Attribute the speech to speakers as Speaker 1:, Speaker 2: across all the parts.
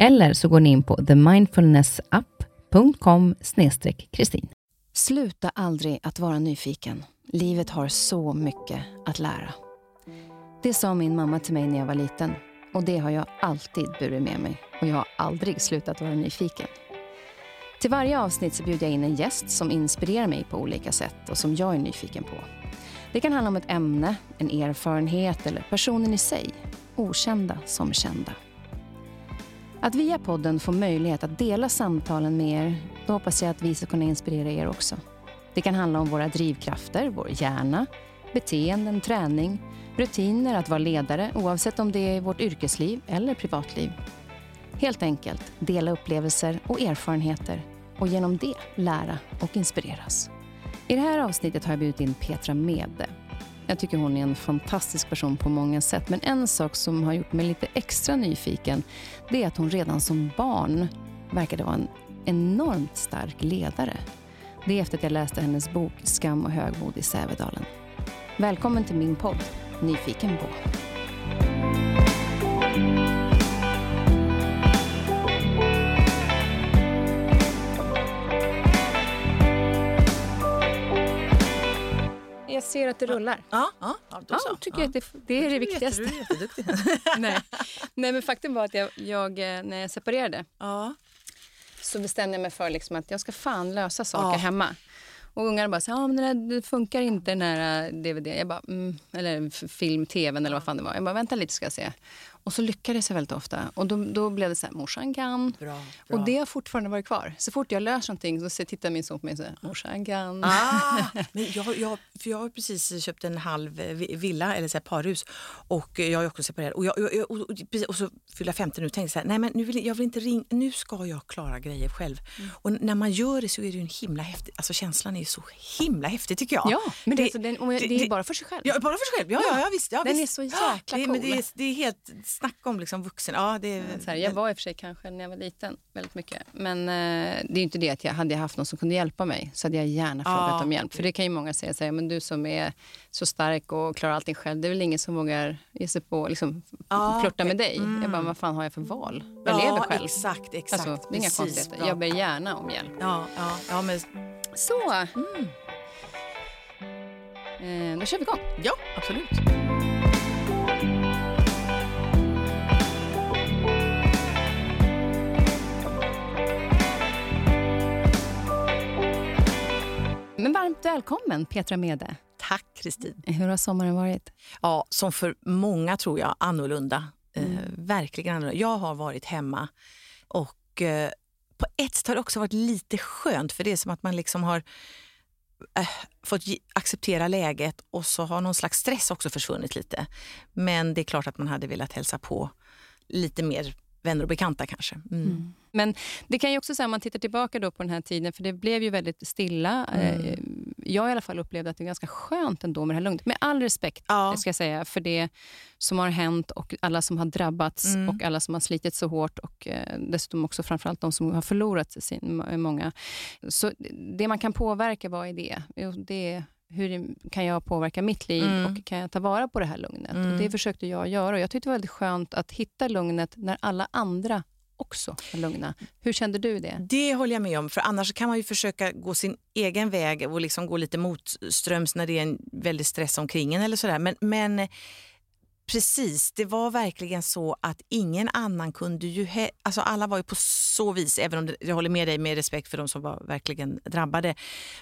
Speaker 1: Eller så går ni in på themindfulnessapp.com kristin. Sluta aldrig att vara nyfiken. Livet har så mycket att lära. Det sa min mamma till mig när jag var liten och det har jag alltid burit med mig och jag har aldrig slutat vara nyfiken. Till varje avsnitt så bjuder jag in en gäst som inspirerar mig på olika sätt och som jag är nyfiken på. Det kan handla om ett ämne, en erfarenhet eller personen i sig. Okända som kända. Att via podden få möjlighet att dela samtalen med er, då hoppas jag att vi ska kunna inspirera er också. Det kan handla om våra drivkrafter, vår hjärna, beteenden, träning, rutiner, att vara ledare oavsett om det är i vårt yrkesliv eller privatliv. Helt enkelt dela upplevelser och erfarenheter och genom det lära och inspireras. I det här avsnittet har jag bjudit in Petra Mede jag tycker hon är en fantastisk person på många sätt. Men en sak som har gjort mig lite extra nyfiken, det är att hon redan som barn verkade vara en enormt stark ledare. Det är efter att jag läste hennes bok Skam och högmod i Sävedalen. Välkommen till min podd, Nyfiken på. Ser att det rullar.
Speaker 2: Ja, ja,
Speaker 1: ja, då ja, tycker ja. Jag att det, det är det viktigaste. Du är jätteduktig. Nej. Nej, men faktum var att jag, jag eh, när jag separerade ja. så bestämde jag mig för liksom att jag ska fan lösa saker ja. hemma. Och ungarna bara så ja, men det, där, det funkar inte den här DVD. Jag bara, mm, eller film, tvn eller vad fan det var. Jag bara, vänta lite ska jag se. Och så lyckades jag väldigt ofta. Och då, då blev det så här, morsan kan. Bra, bra. Och det har fortfarande varit kvar. Så fort jag löser någonting så tittar min son på mig och säger, morsan kan.
Speaker 2: Ah, men jag, jag, för jag har precis köpt en halv eh, villa, eller så här parhus. Och jag är också separerad. Och, jag, och, och, och så fyller jag 50 nu och tänkte så här, nej men nu vill, jag vill inte ringa, nu ska jag klara grejer själv. Mm. Och när man gör det så är det ju en himla häftig, alltså känslan är så himla häftig tycker jag.
Speaker 1: Ja, men det, det, så den, det, det är bara för sig själv.
Speaker 2: Ja, bara för sig själv. Ja, ja, ja, visst, ja,
Speaker 1: den
Speaker 2: visst.
Speaker 1: är så jäkla cool.
Speaker 2: Det, men det, är, det är helt snacka om liksom vuxen. Ja, det,
Speaker 1: så här, jag var i och för sig kanske när jag var liten väldigt mycket. Men eh, det är inte det att jag hade haft någon som kunde hjälpa mig så hade jag gärna frågat ja. om hjälp. För det kan ju många säga, så här, men du som är så stark och klarar allting själv, det är väl ingen som vågar ge sig på liksom, ja, flirta med dig. Mm. Jag bara, vad fan har jag för val? Jag ja, lever själv.
Speaker 2: Exakt, exakt.
Speaker 1: Alltså, det är inga konstigheter. Jag ber gärna om hjälp.
Speaker 2: Ja, ja, ja, men...
Speaker 1: Så. Mm. Eh, då kör vi igång.
Speaker 2: Ja, absolut.
Speaker 1: Men varmt välkommen Petra Mede.
Speaker 2: Tack Kristin.
Speaker 1: Hur har sommaren varit?
Speaker 2: Ja, som för många tror jag, annorlunda. Eh, mm. Eh, verkligen annorlunda. Jag har varit hemma och eh, på ett sätt har det också varit lite skönt för det är som att man liksom har äh, fått acceptera läget och så har någon slags stress också försvunnit lite. Men det är klart att man hade velat hälsa på lite mer vänner och bekanta kanske. Mm. Mm.
Speaker 1: Men det kan ju också säga, om man tittar tillbaka då på den här tiden, för det blev ju väldigt stilla. Mm. Eh, jag i alla fall upplevde att det var ganska skönt ändå med det här lugnet. Med all respekt ja. ska jag säga, för det som har hänt och alla som har drabbats mm. och alla som har slitit så hårt och eh, dessutom också framförallt de som har förlorat sin, många. Så det man kan påverka, vad är det? Det hur kan jag påverka mitt liv mm. och kan jag ta vara på det här lugnet? Mm. Och det försökte jag göra. Och jag tyckte det var väldigt skönt att hitta lugnet när alla andra också lugna. Hur kände du det?
Speaker 2: Det håller jag med om, för annars kan man ju försöka gå sin egen väg och liksom gå lite motströms när det är en väldig stress omkring en eller sådär. Men, men precis, det var verkligen så att ingen annan kunde ju... He- alltså alla var ju på så vis, även om det, jag håller med dig med respekt för de som var verkligen drabbade,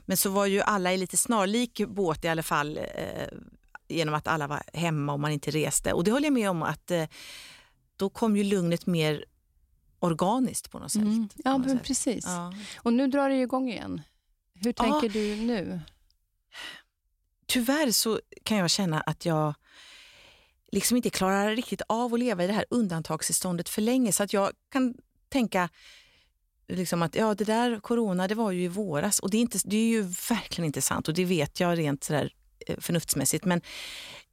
Speaker 2: men så var ju alla i lite snarlik båt i alla fall eh, genom att alla var hemma och man inte reste. Och det håller jag med om att eh, då kom ju lugnet mer organiskt på något sätt.
Speaker 1: Mm. Ja,
Speaker 2: något sätt.
Speaker 1: precis.
Speaker 2: Ja.
Speaker 1: Och nu drar det igång igen. Hur
Speaker 2: Ja.
Speaker 1: tänker du nu?
Speaker 2: Tyvärr så kan jag känna att jag liksom inte klarar riktigt av att leva i det här undantagstillståndet för länge. Så att jag kan tänka liksom att ja, det där corona det var ju i våras och det är, inte, det är ju verkligen inte sant och det vet jag rent sådär eh, förnuftsmässigt. Men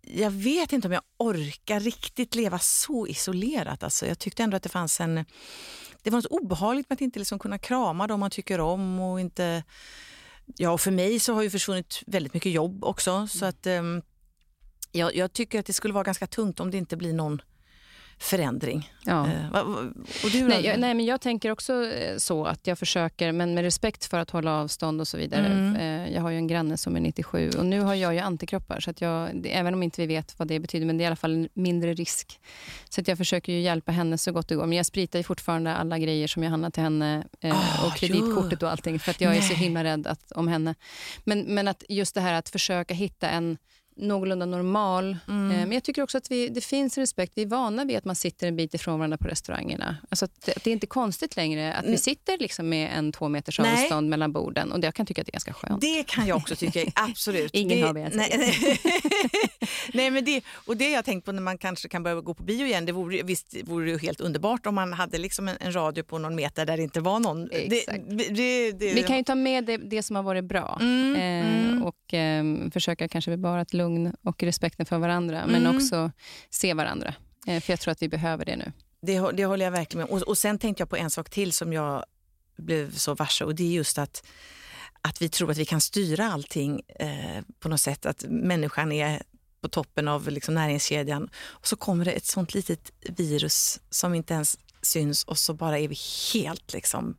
Speaker 2: jag vet inte om jag orkar riktigt leva så isolerat. Alltså, jag tyckte ändå att det fanns en... Det var något obehagligt med att inte liksom kunna krama dem man tycker om och inte... Ja, och för mig så har ju försvunnit väldigt mycket jobb också. Så att um, jag, jag tycker att det skulle vara ganska tungt om det inte blir någon förändring.
Speaker 1: Ja.
Speaker 2: Eh, och du?
Speaker 1: Nej, jag, nej, men jag tänker också eh, så att jag försöker, men med respekt för att hålla avstånd och så vidare.
Speaker 2: Mm.
Speaker 1: Eh, Jag har ju en granne som är 97 och nu har jag ju antikroppar, så att jag, även om inte vi vet vad det betyder, men det är i alla fall mindre risk. Så att jag försöker ju hjälpa henne så gott det går. Men jag spritar ju fortfarande alla grejer som jag handlar till henne
Speaker 2: Ah,
Speaker 1: och kreditkortet och allting, för att jag är så
Speaker 2: Nej.
Speaker 1: himla rädd att, om henne. Men, men att just det här att försöka hitta en någorlunda normal.
Speaker 2: Mm.
Speaker 1: Eh, Men jag tycker också att vi, det finns respekt. Vi är vana vid att man sitter en bit ifrån varandra på restaurangerna. Alltså att det, det är inte konstigt längre att vi
Speaker 2: Mm.
Speaker 1: sitter liksom med en två meters
Speaker 2: Nej.
Speaker 1: avstånd mellan borden. Och det, jag kan tycka att det är ganska skönt.
Speaker 2: Det kan jag också tycka, absolut.
Speaker 1: Ingen
Speaker 2: det,
Speaker 1: hör vad jag
Speaker 2: nej, nej. nej, men det, och det har jag tänkt på när man kanske kan börja gå på bio igen. Det vore, visst vore det helt underbart om man hade liksom en, en radio på någon meter där det inte var någon.
Speaker 1: Exakt.
Speaker 2: Det,
Speaker 1: Vi kan ju ta med det, det som har varit bra
Speaker 2: Mm,
Speaker 1: eh,
Speaker 2: mm.
Speaker 1: och eh, försöka kanske bevara ett lugn och respekten för varandra, men
Speaker 2: Mm.
Speaker 1: också se varandra. Eh, för jag tror att vi behöver det nu.
Speaker 2: Det, det håller jag verkligen med och, och sen tänkte jag på en sak till som jag blev så varse och det är just att, att vi tror att vi kan styra allting eh, på något sätt. Att människan är på toppen av liksom näringskedjan och så kommer det ett sånt litet virus som inte ens syns och så bara är vi helt liksom...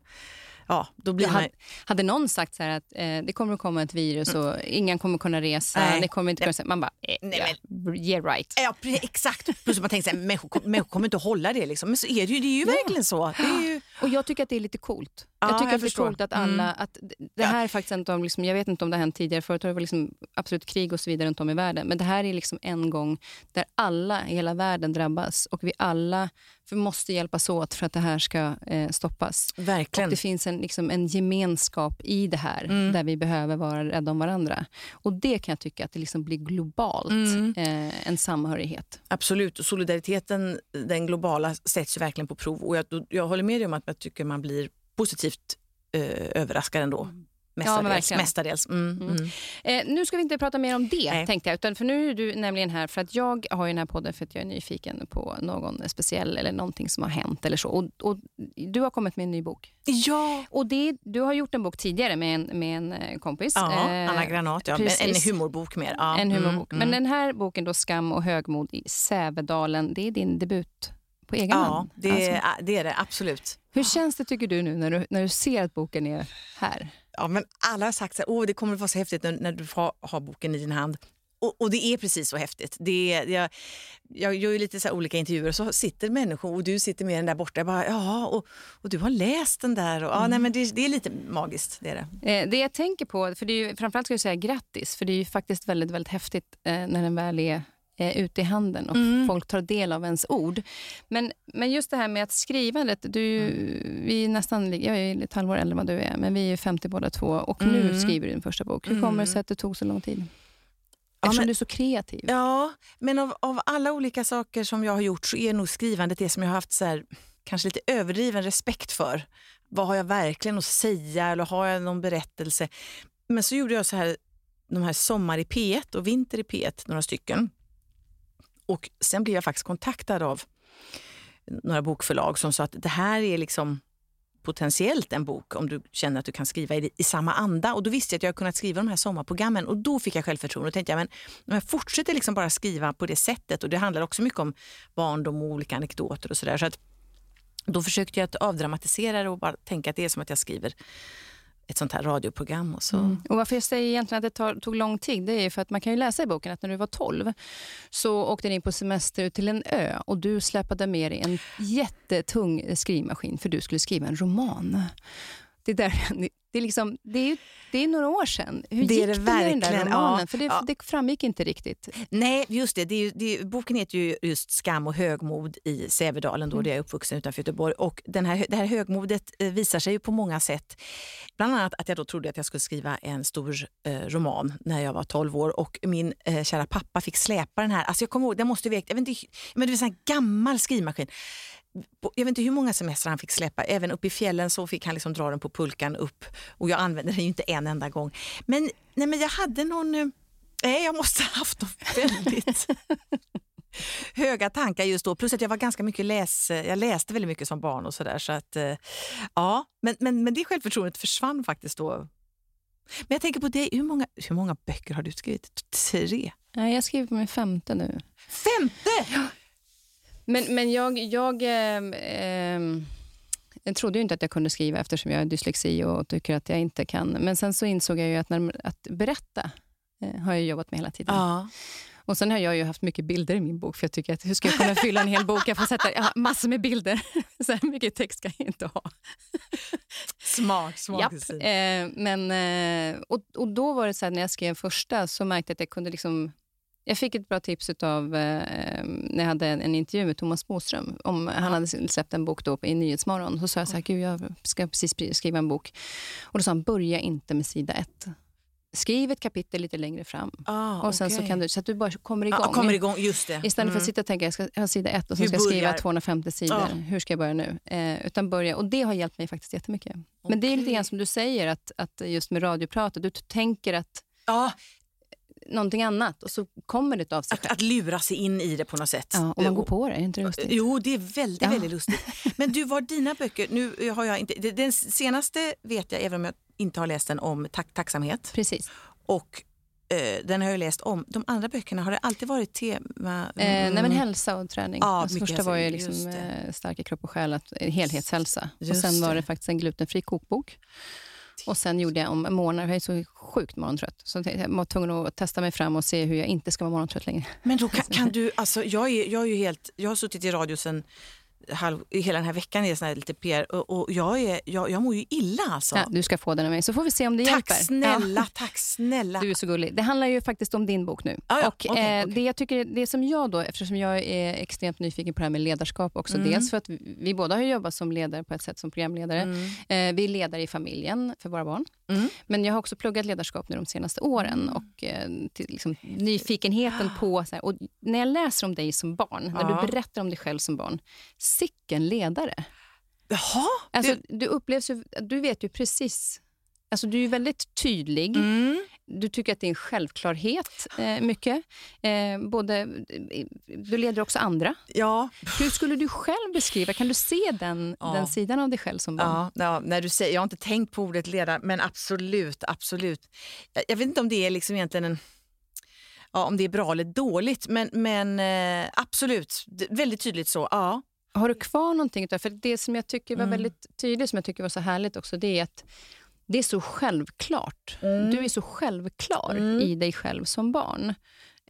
Speaker 2: Ja, då blir man...
Speaker 1: hade, hade någon sagt så att eh, det kommer att komma ett virus och ingen kommer kunna resa,
Speaker 2: Nej.
Speaker 1: det kommer inte kunna... Man bara, eh,
Speaker 2: Nej,
Speaker 1: ja, yeah right.
Speaker 2: Ja, exakt. Plus man tänker så här, människor, människor kommer inte att hålla det. Liksom. Men så är det ju, det är ju
Speaker 1: Ja.
Speaker 2: verkligen så. Ju...
Speaker 1: Och jag tycker att det är lite coolt.
Speaker 2: Ja,
Speaker 1: jag tycker
Speaker 2: jag
Speaker 1: att det är coolt att alla...
Speaker 2: Mm.
Speaker 1: Att det- här är faktiskt en av, liksom, jag vet inte om det har hänt tidigare, förut har det varit liksom absolut krig och så vidare runt om i världen. Men det här är liksom en gång där alla i hela världen drabbas och vi alla för måste hjälpas åt för att det här ska eh, stoppas. Och
Speaker 2: Verkligen.
Speaker 1: det finns en, liksom, en gemenskap i det här
Speaker 2: Mm.
Speaker 1: där vi behöver vara rädda om varandra. Och det kan jag tycka att det liksom blir globalt,
Speaker 2: Mm.
Speaker 1: eh, en samhörighet.
Speaker 2: Absolut. Och Solidariteten, den globala, sätts ju verkligen på prov. Och jag, jag håller med dig om att jag tycker man blir positivt eh, överraskad ändå. Mestadels.
Speaker 1: verkligen.
Speaker 2: Mestadels. Mm,
Speaker 1: Mm.
Speaker 2: mm.
Speaker 1: Eh, nu ska vi inte prata mer om det,
Speaker 2: Nej.
Speaker 1: tänkte jag. Utan för nu är du nämligen här för att jag har ju den här podden för att jag är nyfiken på någon speciell eller någonting som har hänt eller så. Och, och du har kommit med en ny bok.
Speaker 2: Ja,
Speaker 1: Och det, du har gjort en bok tidigare med en, med en eh, kompis.
Speaker 2: ja
Speaker 1: Eh,
Speaker 2: Anna Granat. Ja. En humorbok mer. Ja.
Speaker 1: En humorbok.
Speaker 2: Mm,
Speaker 1: Men
Speaker 2: mm.
Speaker 1: den här boken, då Skam och högmod i Sävedalen, det är din debut på egen
Speaker 2: Ja,
Speaker 1: hand.
Speaker 2: det,
Speaker 1: Alltså,
Speaker 2: det är det. Absolut.
Speaker 1: hur känns det tycker du nu när du, när du ser att boken är här?
Speaker 2: Ja, men alla har sagt att oh, det kommer att vara så häftigt när, när du får ha boken i din hand. Och, och det är precis så häftigt. Det är, jag, jag gör ju lite så här olika intervjuer och så sitter människor och du sitter med den där borta. Jag bara, ja, och, och du har läst den där. Och, ja, mm. nej, men det, det är lite magiskt. Det är det.
Speaker 1: Eh, det jag tänker på, för det är ju, framförallt ska jag säga grattis, för det är ju faktiskt väldigt, väldigt häftigt eh, när den väl är eh, ute i handen och
Speaker 2: Mm.
Speaker 1: folk tar del av ens ord. Men, men just det här med att skrivandet, du,
Speaker 2: Mm.
Speaker 1: vi är nästan, jag är ett halvår äldre än vad du är, men vi är ju 50 båda två och nu
Speaker 2: Mm.
Speaker 1: skriver du din första bok. Hur kommer det sig
Speaker 2: Mm.
Speaker 1: att det tog så lång tid?
Speaker 2: Ja,
Speaker 1: Eftersom
Speaker 2: men-
Speaker 1: du är så kreativ.
Speaker 2: Ja, men av, av alla olika saker som jag har gjort så är nog skrivandet det som jag har haft så här, kanske lite överdriven respekt för. Vad har jag verkligen att säga eller har jag någon berättelse? Men så gjorde jag så här, de här Sommar i P1 och Vinter i P1, några stycken. Och sen blev jag faktiskt kontaktad av några bokförlag som sa att det här är liksom potentiellt en bok om du känner att du kan skriva i, i samma anda. Och då visste jag att jag kunnat skriva de här sommarprogrammen och då fick jag självförtroende. Och tänkte jag, men om jag fortsätter liksom bara skriva på det sättet och det handlar också mycket om barndom och olika anekdoter och sådär. Så att Då försökte jag att avdramatisera det och bara tänka att det är som att jag skriver ett sånt här radioprogram. Och, så. Mm.
Speaker 1: och Varför jag säger egentligen att det tar, tog lång tid, det är för att man kan ju läsa i boken att när du var 12 så åkte ni på semester ut till en ö och du släpade med dig en jättetung skrivmaskin för du skulle skriva en roman. Det är, där, det är, liksom, det är, det är några år sedan. Hur det gick det med den där romanen? Ja, För det, ja. det framgick inte riktigt.
Speaker 2: Nej, just det. det, är, det boken heter ju just Skam och högmod i Sävedalen, då mm. där jag är uppvuxen utanför Göteborg. Och den här, det här högmodet eh, visar sig ju på många sätt. Bland annat att jag då trodde att jag skulle skriva en stor eh, roman när jag var 12 år och min eh, kära pappa fick släpa den här. Alltså jag kommer ihåg, det måste vägt, jag vet inte, men det var en gammal skrivmaskin jag vet inte hur många semestrar han fick släppa. Även uppe i fjällen så fick han liksom dra den på pulkan upp. Och jag använde den ju inte en enda gång. Men, nej, men jag hade någon... Eh, nej, jag måste ha haft något väldigt höga tankar just då. Plus att jag var ganska mycket läs... Jag läste väldigt mycket som barn och sådär. Så att, eh, ja, men, men, men det självförtroendet försvann faktiskt då. Men jag tänker på dig, hur många, hur många böcker har du skrivit? Tre?
Speaker 1: Nej, jag skriver på min femte nu.
Speaker 2: Femte?
Speaker 1: Men, men jag, jag eh, jag trodde ju inte att jag kunde skriva eftersom jag har dyslexi och tycker att jag inte kan. Men sen så insåg jag ju att, när, att berätta eh, har jag jobbat med hela tiden.
Speaker 2: Ja.
Speaker 1: Och Sen har jag ju haft mycket bilder i min bok, för jag tycker att hur ska jag kunna fylla en hel bok? Jag får sätta jag massor med bilder. Så här mycket text ska jag inte ha.
Speaker 2: Smart, smart.
Speaker 1: Eh, men, eh, och, och då var det så här, när jag skrev första så märkte jag att jag kunde liksom jag fick ett bra tips av eh, när jag hade en, en, intervju med Thomas Boström. Om, Han hade släppt en bok då i Nyhetsmorgon. Så sa jag så här, Gud, jag ska precis skriva en bok. Och Då sa han, börja inte med sida ett. Skriv ett kapitel lite längre fram.
Speaker 2: Ah,
Speaker 1: och sen
Speaker 2: okay.
Speaker 1: så, kan du, så att du bara kommer igång.
Speaker 2: Ah, kommer igång just det.
Speaker 1: Istället mm. för att mm. sitta och tänka, jag ska ha sida ett och så ska jag skriva 250 sidor. Ah. Hur ska jag börja nu? Eh, utan börja, och det har hjälpt mig faktiskt jättemycket. Okay. Men det är lite grann som du säger, att, att just med radiopratet, du tänker att
Speaker 2: Ja,
Speaker 1: någonting annat och så kommer det av sig
Speaker 2: att, att lura sig in i det på något sätt.
Speaker 1: Ja, och man går på det, är inte det lustigt?
Speaker 2: Jo, det är väldigt, ja. väldigt lustigt. Men du, var dina böcker, nu har jag inte, den senaste vet jag, även om jag inte har läst den, om tack, tacksamhet.
Speaker 1: Precis.
Speaker 2: Och eh, den har jag läst om. De andra böckerna, har det alltid varit tema?
Speaker 1: Mm. Eh, nej, men hälsa och träning. Ja, alltså, första var ju liksom, eh, starka kropp och själ, att, eh, helhetshälsa. Just och sen var det faktiskt en glutenfri kokbok. Och sen gjorde jag om morgnar, jag är så sjukt morgontrött. Så jag var tvungen att testa mig fram och se hur jag inte ska vara morgontrött längre.
Speaker 2: Men då kan, kan du, alltså jag, är, jag, är helt, jag har suttit i radio sen halv, hela den här veckan är sån lite PR och, och jag, är, jag, jag mår ju illa alltså.
Speaker 1: Ja, du ska få den av mig så får vi se om det
Speaker 2: tack
Speaker 1: hjälper.
Speaker 2: Snälla, ja. Tack snälla,
Speaker 1: Du är så gullig. Det handlar ju faktiskt om din bok nu.
Speaker 2: Ah, ja.
Speaker 1: och,
Speaker 2: okay,
Speaker 1: eh, okay. Det jag tycker, det som jag då, eftersom jag är extremt nyfiken på det här med ledarskap också, mm. dels för att vi båda har jobbat som ledare på ett sätt som programledare. Mm. Eh, vi är ledare i familjen för våra barn. Mm. Men jag har också pluggat ledarskap nu de senaste åren mm. och eh, till, liksom, nyfikenheten på... Så här, och när jag läser om dig som barn, när du berättar om dig själv som barn, sicken ledare.
Speaker 2: Jaha?
Speaker 1: Alltså, du, upplevs ju, du vet ju precis... Alltså, du är väldigt tydlig.
Speaker 2: Mm.
Speaker 1: Du tycker att det är en självklarhet, eh, mycket. Eh, både, du leder också andra.
Speaker 2: Ja.
Speaker 1: Hur skulle du själv beskriva, kan du se den, ja. den sidan av dig själv som barn?
Speaker 2: Ja, ja, när du säger, jag har inte tänkt på ordet ledare, men absolut. absolut. Jag, jag vet inte om det är liksom egentligen en ja, om det är bra eller dåligt, men, men eh, absolut, väldigt tydligt så. Ja.
Speaker 1: Har du kvar någonting? För det som jag tycker var mm. väldigt tydligt, som jag tycker var så härligt också, det är att det är så självklart. Mm. Du är så självklar mm. i dig själv som barn.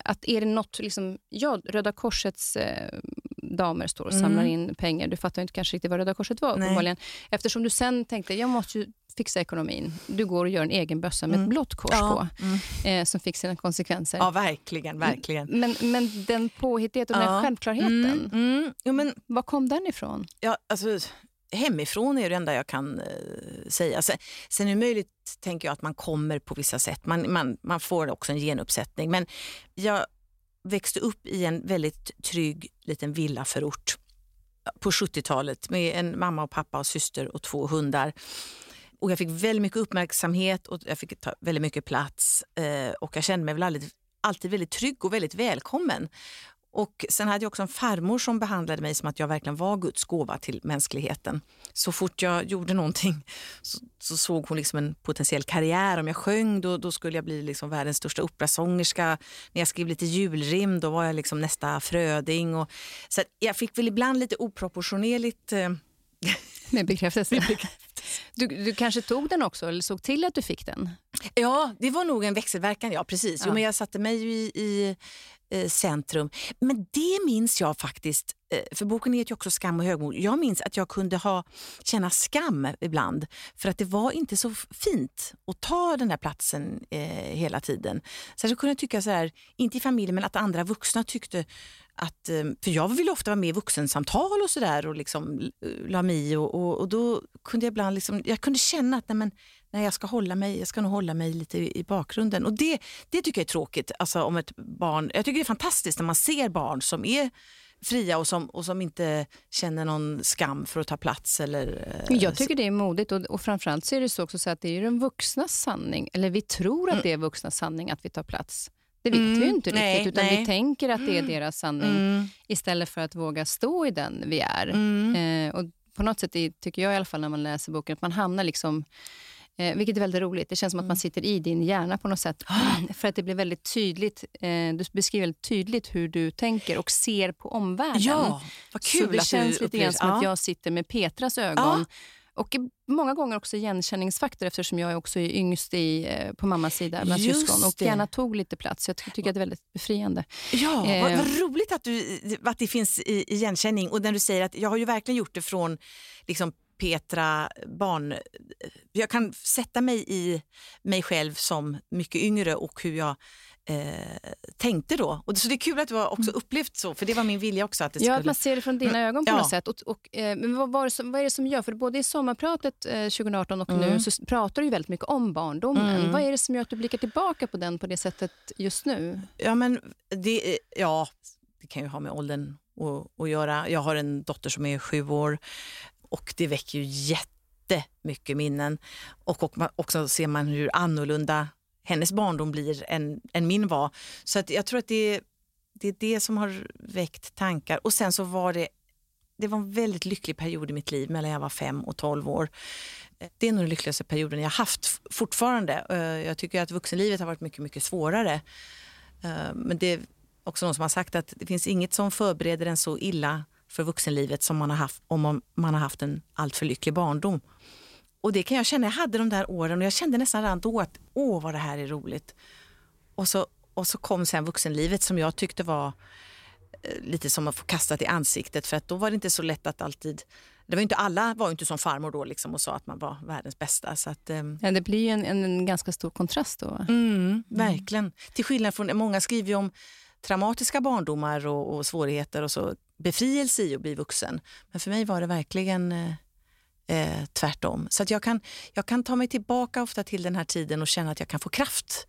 Speaker 1: Att är det något, liksom, ja, Röda Korsets eh, damer står och samlar mm. in pengar. Du fattar inte kanske riktigt vad Röda Korset var uppenbarligen. Eftersom du sen tänkte, jag måste ju fixa ekonomin. Du går och gör en egen bössa med mm. ett blått kors ja. på, mm. eh, som fick sina konsekvenser.
Speaker 2: Ja, verkligen. verkligen.
Speaker 1: Men, men den påhittigheten och ja. den självklarheten,
Speaker 2: mm. mm. Ja, men,
Speaker 1: var kom den ifrån?
Speaker 2: Ja, alltså, hemifrån är det enda jag kan eh, säga. Sen, sen är det möjligt, tänker jag, att man kommer på vissa sätt. Man, man, man får också en genuppsättning. Men jag växte upp i en väldigt trygg liten villaförort på 70-talet med en mamma och pappa och syster och två hundar. Och jag fick väldigt mycket uppmärksamhet och jag fick ta väldigt mycket plats. Eh, och jag kände mig väl alltid, alltid väldigt trygg och väldigt välkommen. Och sen hade jag också en farmor som behandlade mig som att jag verkligen var Guds gåva till mänskligheten. Så fort jag gjorde någonting så, så såg hon liksom en potentiell karriär. Om jag sjöng då, då skulle jag bli liksom världens största operasångerska. När jag skrev lite julrim då var jag liksom nästa Fröding. Och, så jag fick väl ibland lite oproportionerligt eh,
Speaker 1: med bekräftelse. Du, du kanske tog den också, eller såg till att du fick den?
Speaker 2: Ja, det var nog en växelverkan. Ja, precis. Jo,
Speaker 1: Ja.
Speaker 2: men jag satte mig ju i, i eh, centrum. Men det minns jag faktiskt, eh, för boken heter ju också Skam och högmod. Jag minns att jag kunde ha, känna skam ibland för att det var inte så fint att ta den där platsen eh, hela tiden. Så jag kunde tycka så här, inte i familjen, men att andra vuxna tyckte att, eh, för jag ville ofta vara med i vuxensamtal och sådär och liksom eh, la mig och, och, och då kunde jag ibland liksom, jag kunde känna att nej men, nej, jag ska hålla mig, jag ska nog hålla mig lite i, i bakgrunden. Och det, det tycker jag är tråkigt, alltså om ett barn, jag tycker det är fantastiskt när man ser barn som är fria och som, och som inte känner någon skam för att ta plats. Eller, eh,
Speaker 1: Jag tycker det är modigt och, och framförallt så är det så också så att det är den vuxnas sanning, eller vi tror att det är vuxnas sanning att vi tar plats. Det vet
Speaker 2: Mm,
Speaker 1: vi ju inte
Speaker 2: nej,
Speaker 1: riktigt, utan
Speaker 2: nej.
Speaker 1: vi tänker att det är deras sanning
Speaker 2: Mm,
Speaker 1: istället för att våga stå i den vi är.
Speaker 2: mm.
Speaker 1: Eh, och på något sätt är, tycker jag i alla fall när man läser boken att man hamnar liksom Eh, vilket är väldigt roligt. Det känns som att
Speaker 2: Mm.
Speaker 1: man sitter i din hjärna på något sätt. För att det blir väldigt tydligt. Eh, du beskriver väldigt tydligt hur du tänker och ser på omvärlden.
Speaker 2: Ja, vad kul
Speaker 1: Så det
Speaker 2: att
Speaker 1: känns lite grann som att
Speaker 2: ja.
Speaker 1: jag sitter med Petras ögon. Och många gånger också igenkänningsfaktor eftersom jag är också är yngst i, eh, på mammas sida bland
Speaker 2: Just
Speaker 1: syskon och gärna tog lite plats. Jag ty- tycker att det är väldigt befriande.
Speaker 2: Ja, vad,
Speaker 1: Eh.
Speaker 2: vad roligt att, du, att det finns i, igenkänning. Och när du säger att jag har ju verkligen gjort det från liksom, Petra barn... Jag kan sätta mig i mig själv som mycket yngre och hur jag eh, tänkte då. Och så det är kul att du har också upplevt så, för det var min vilja också. att det
Speaker 1: Mm. Ja,
Speaker 2: skulle...
Speaker 1: att man ser det från dina ögon på
Speaker 2: Ja.
Speaker 1: något sätt. Och, och, eh, men vad, som, vad är det som gör, för både i sommarpratet eh, 2018 och
Speaker 2: Mm.
Speaker 1: nu så pratar du väldigt mycket om barndomen.
Speaker 2: Mm.
Speaker 1: Vad är det som gör att du blickar tillbaka på den på det sättet just nu?
Speaker 2: Ja, men det, ja, det kan ju ha med åldern att, att göra. Jag har en dotter som är sju år och det väcker ju jättemycket minnen. Och, och man, också ser man hur annorlunda hennes barndom blir än, än min var. Så att jag tror att det, det är det som har väckt tankar. Och sen så var det, det var en väldigt lycklig period i mitt liv mellan jag var fem och tolv år. Det är nog den lyckligaste perioden jag haft fortfarande. Eh, jag tycker att vuxenlivet har varit mycket, mycket svårare. Eh, men det är också någon som har sagt att det finns inget som förbereder en så illa för vuxenlivet som man har haft om man- man har haft en alltför lycklig barndom. Och det kan jag känna, jag hade de där åren och jag kände nästan redan då att åh vad det här är roligt. Och så, och så kom sen vuxenlivet som jag tyckte var eh, lite som att få kastat i ansiktet för att då var det inte så lätt att alltid det var inte alla var inte som farmor då liksom och sa att man var världens bästa. Så att, ehm,
Speaker 1: Ja, det blir en, en, en ganska stor kontrast då. va?
Speaker 2: Mm, verkligen. Till skillnad från, många skriver ju om traumatiska barndomar och, och svårigheter och så befrielse i att bli vuxen. Men för mig var det verkligen eh, eh, tvärtom. Så att jag, kan, jag kan ta mig tillbaka ofta till den här tiden och känna att jag kan få kraft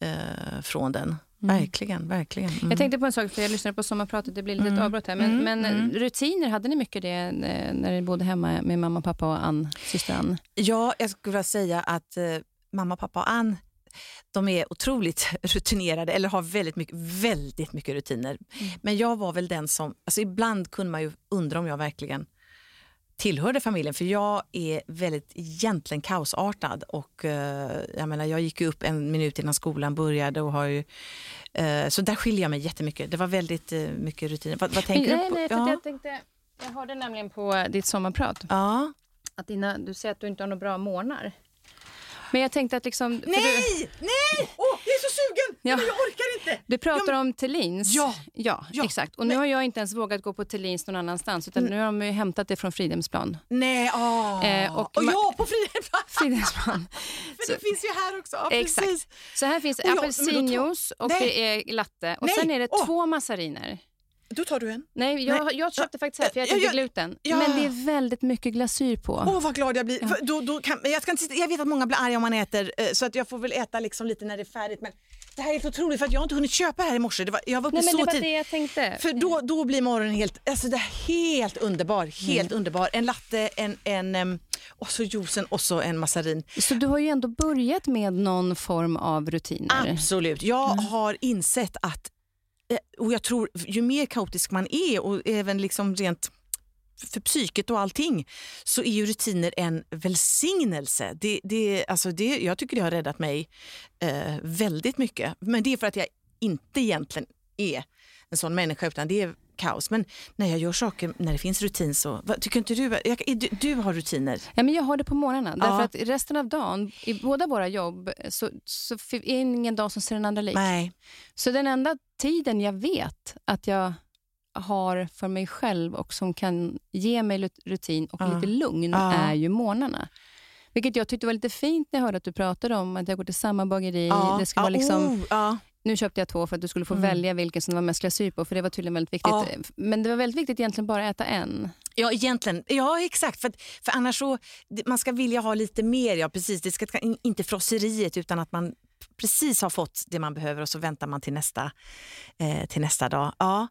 Speaker 2: eh, från den. Verkligen, verkligen. Mm.
Speaker 1: Jag tänkte på en sak, för jag lyssnade på sommarpratet, det blir lite
Speaker 2: Mm.
Speaker 1: avbrott här. Men,
Speaker 2: Mm,
Speaker 1: men
Speaker 2: mm.
Speaker 1: rutiner, hade ni mycket det eh, när ni bodde hemma med mamma, pappa och Ann, syster Ann?
Speaker 2: Ja, jag skulle vilja säga att eh, mamma, pappa och Ann de är otroligt rutinerade eller har väldigt mycket, väldigt mycket rutiner. Men jag var väl den som, alltså ibland kunde man ju undra om jag verkligen tillhörde familjen för jag är väldigt egentligen kaosartad och eh, jag menar jag gick upp en minut innan skolan började och har ju, eh, så där skiljer jag mig jättemycket. Det var väldigt eh, mycket rutiner. Vad, vad tänker
Speaker 1: nej,
Speaker 2: du på?
Speaker 1: nej, för
Speaker 2: ja.
Speaker 1: jag, tänkte, jag hörde nämligen på ditt sommarprat
Speaker 2: ja.
Speaker 1: att dina, du säger att du inte har några bra morgnar. Men jag tänkte att liksom... för Du,
Speaker 2: Nej, nej! Åh, jag är så sugen!
Speaker 1: Ja.
Speaker 2: Men jag orkar inte!
Speaker 1: du pratar om Tellins.
Speaker 2: Ja,
Speaker 1: ja,
Speaker 2: ja.
Speaker 1: exakt. Och nu har jag inte ens vågat gå på Tellins någon annanstans utan nu har de ju hämtat det från Fridhemsplan.
Speaker 2: Nej, åh.
Speaker 1: Eh, och
Speaker 2: och,
Speaker 1: ma-
Speaker 2: ja, på Fridhemsplan!
Speaker 1: Fridhemsplan.
Speaker 2: För det finns ju här också. Ja,
Speaker 1: Exakt.
Speaker 2: Precis.
Speaker 1: Så här finns
Speaker 2: jag- men
Speaker 1: apelsinjuice och
Speaker 2: Nej.
Speaker 1: det är latte och
Speaker 2: Nej.
Speaker 1: sen är det
Speaker 2: Åh.
Speaker 1: två massariner.
Speaker 2: Då tar du en.
Speaker 1: Nej, jag,
Speaker 2: Nej.
Speaker 1: jag köpte faktiskt här för jag äter
Speaker 2: Ja,
Speaker 1: inte
Speaker 2: ja,
Speaker 1: gluten.
Speaker 2: ja.
Speaker 1: Men det är väldigt mycket glasyr på.
Speaker 2: Åh, vad glad jag blir. För Då, då kan, jag, ska inte, jag vet att många blir arga om man äter, eh, så att jag får väl äta liksom lite när det är färdigt. Men det här är helt otroligt för att jag har inte hunnit köpa det här i morse. Det var, jag var uppe
Speaker 1: Nej, men
Speaker 2: så
Speaker 1: det var
Speaker 2: tid.
Speaker 1: det jag tänkte.
Speaker 2: För då, då blir morgonen helt, alltså det är helt underbar. Helt underbar. En latte, en, en, em, och så juicen och så en massarin.
Speaker 1: Så du har ju ändå börjat med någon form av rutiner.
Speaker 2: Absolut. Jag
Speaker 1: Mm.
Speaker 2: har insett att, Eh, och jag tror ju mer kaotisk man är och även liksom rent för psyket och allting så är ju rutiner en välsignelse. Det, det, alltså det, jag tycker det har räddat mig eh, väldigt mycket. Men det är för att jag inte egentligen är en sån människa utan det är kaos. Men när jag gör saker, när det finns rutin så, vad, tycker inte du, jag, du, du har rutiner?
Speaker 1: Ja, men jag har det på.
Speaker 2: Ja.
Speaker 1: Därför att resten av dagen, i båda våra jobb, så, så är det ingen dag som ser den andra lik.
Speaker 2: Nej.
Speaker 1: Så den enda tiden jag vet att jag har för mig själv och som kan ge mig rutin och
Speaker 2: Ja.
Speaker 1: lite lugn
Speaker 2: Ja.
Speaker 1: är ju morgnarna. Vilket jag tyckte var lite fint när jag hörde att du pratade om att jag går till samma bageri. Det ska vara liksom,
Speaker 2: oh, ja.
Speaker 1: Nu köpte jag två för att du skulle få
Speaker 2: Mm.
Speaker 1: välja vilken som var mest glasyr på, för det var tydligen väldigt viktigt.
Speaker 2: Ja.
Speaker 1: Men det var väldigt viktigt egentligen bara att äta en.
Speaker 2: Ja, egentligen. Ja, exakt. För, för annars så, man ska vilja ha lite mer. Ja, precis. Det ska in- inte frosseriet utan att man precis har fått det man behöver och så väntar man till nästa, eh, till nästa dag. Ja.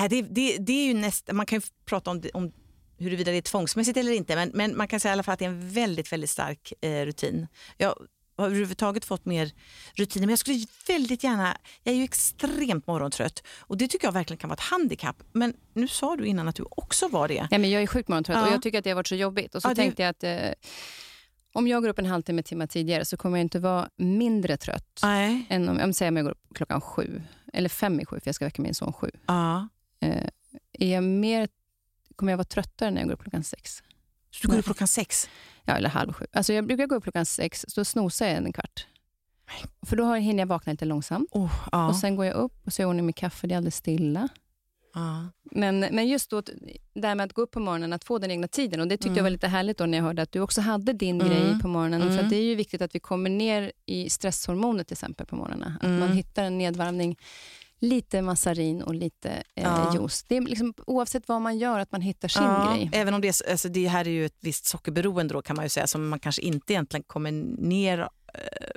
Speaker 2: Äh, det, det, det är ju nästa, man kan ju prata om, om huruvida det är tvångsmässigt eller inte men, men man kan säga i alla fall att det är en väldigt, väldigt stark eh, rutin. Jag har överhuvudtaget fått mer rutiner men jag skulle väldigt gärna, jag är ju extremt morgontrött och det tycker jag verkligen kan vara ett handikapp. Men nu sa du innan att du också var det.
Speaker 1: Ja, men jag är sjukt morgontrött
Speaker 2: Ja.
Speaker 1: och jag tycker att det har varit så jobbigt. Och så
Speaker 2: Ja, det-
Speaker 1: tänkte jag att eh, om jag går upp en halvtimme timme tidigare så kommer jag inte vara mindre trött
Speaker 2: Nej.
Speaker 1: än om, om, säg om jag går upp klockan sju, eller fem i sju, för jag ska väcka min son sju.
Speaker 2: Ja.
Speaker 1: Eh, är jag mer, kommer jag vara tröttare när jag går upp klockan sex?
Speaker 2: Så du går upp klockan sex?
Speaker 1: Ja, eller halv sju. Alltså jag brukar gå upp klockan sex, så snosar jag en kvart. För då hinner jag vakna lite långsamt.
Speaker 2: Oh, ja.
Speaker 1: Och Sen går jag upp och så gör jag i mitt kaffe, det är alldeles stilla.
Speaker 2: ja.
Speaker 1: Men, men just då, det här med att gå upp på morgonen, att få den egna tiden. Och Det tyckte jag var lite härligt då när jag hörde att du också hade din
Speaker 2: Mm.
Speaker 1: grej på morgonen. För
Speaker 2: Mm.
Speaker 1: att det är ju viktigt att vi kommer ner i stresshormonet till exempel på morgonen. Att
Speaker 2: Mm.
Speaker 1: man hittar en nedvarvning. Lite massarin och lite eh,
Speaker 2: Ja.
Speaker 1: juice. Det är liksom, oavsett vad man gör, att man hittar sin
Speaker 2: Ja,
Speaker 1: grej.
Speaker 2: Även om det, är alltså det här är ju ett visst sockerberoende då kan man ju säga som man kanske inte egentligen kommer ner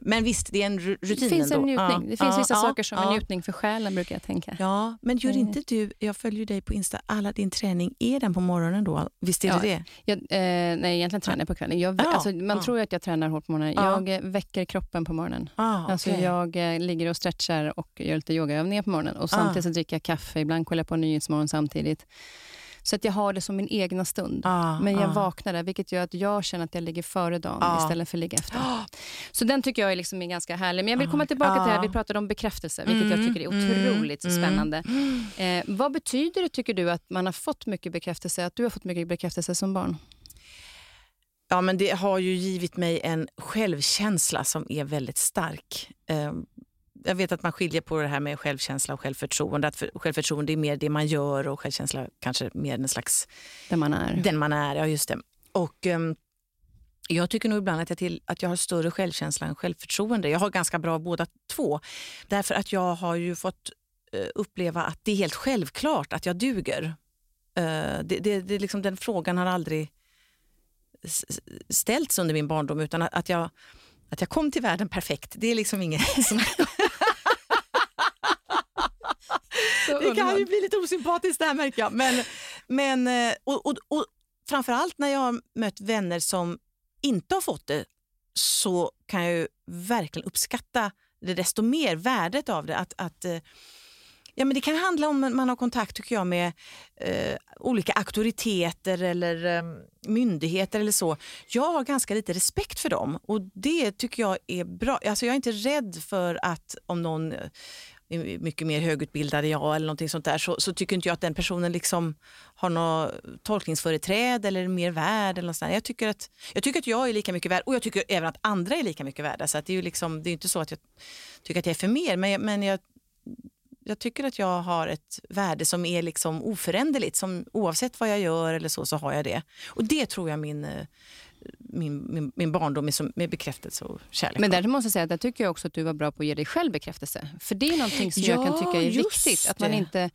Speaker 2: Men visst, det är en ru- rutin
Speaker 1: Det finns en njutning.
Speaker 2: Ja,
Speaker 1: Det finns
Speaker 2: ja,
Speaker 1: vissa
Speaker 2: ja,
Speaker 1: saker som
Speaker 2: ja.
Speaker 1: är njutning för själen, brukar jag tänka.
Speaker 2: Ja, men gör
Speaker 1: Mm.
Speaker 2: inte du, jag följer dig på Insta, alla din träning, är den på morgonen då? Visst är det det?
Speaker 1: Jag, eh, nej, egentligen tränar jag på kvällen. Jag,
Speaker 2: Ja,
Speaker 1: alltså, man tror att jag tränar hårt på morgonen.
Speaker 2: Ja.
Speaker 1: Jag eh, väcker kroppen på morgonen.
Speaker 2: Ah,
Speaker 1: Alltså jag eh, ligger och stretchar och gör lite yogaövningar på morgonen. Och samtidigt så dricker jag kaffe, ibland kollar jag på Nyhetsmorgon samtidigt. Så att jag har det som min egna stund.
Speaker 2: Ah,
Speaker 1: Men jag
Speaker 2: ah.
Speaker 1: vaknar där, vilket gör att jag känner att jag ligger före dagen
Speaker 2: Ja.
Speaker 1: istället för att ligga efter. Så den tycker jag är, liksom är ganska härlig. Men jag vill komma tillbaka till det här,
Speaker 2: Ja.
Speaker 1: vi pratade om bekräftelse, vilket jag
Speaker 2: Mm,
Speaker 1: tycker är otroligt
Speaker 2: mm,
Speaker 1: spännande. Eh, vad betyder det, tycker du, att man har fått mycket bekräftelse, att du har fått mycket bekräftelse som barn?
Speaker 2: Ja, men det har ju givit mig en självkänsla som är väldigt stark. Eh, Jag vet att man skiljer på det här med självkänsla och självförtroende. Att för, självförtroende är mer det man gör och självkänsla kanske mer en slags
Speaker 1: Där man är.
Speaker 2: den man är. Ja, just det. Och, ehm, jag tycker nog ibland att jag, till, att jag har större självkänsla än självförtroende. Jag har ganska bra båda två. Därför att jag har ju fått eh, uppleva att det är helt självklart att jag duger. Eh, det, det, det, är liksom, den frågan har aldrig ställts under min barndom utan att, att, jag, att jag kom till världen perfekt. Det är liksom inget som... Det kan ju bli lite osympatiskt det här märker jag. Men, men, eh, och, och, och framförallt när jag har mött vänner som inte har fått det så kan jag ju verkligen uppskatta det desto mer, värdet av det. Att, att, eh, ja, men det kan handla om att man har kontakt tycker jag med eh, olika auktoriteter eller eh, myndigheter eller så. Jag har ganska lite respekt för dem och det tycker jag är bra. Alltså jag är inte rädd för att om någon mycket mer högutbildad än jag eller någonting sånt där så, så tycker inte jag att den personen liksom har något tolkningsföreträde eller är mer värd. Eller något sånt jag, tycker att, jag tycker att jag är lika mycket värd och jag tycker även att andra är lika mycket värda. Så att det är ju liksom, det är inte så att jag tycker att jag är för mer men, jag, men jag, jag tycker att jag har ett värde som är liksom oföränderligt. Som, oavsett vad jag gör eller så, så har jag det. Och det tror jag min, eh, min, min, min barndom som, med bekräftelse och kärlek.
Speaker 1: Men där måste jag säga att jag tycker också att du var bra på att ge dig själv bekräftelse. För det är någonting som jag
Speaker 2: Ja,
Speaker 1: kan tycka är viktigt. Att man
Speaker 2: det.
Speaker 1: inte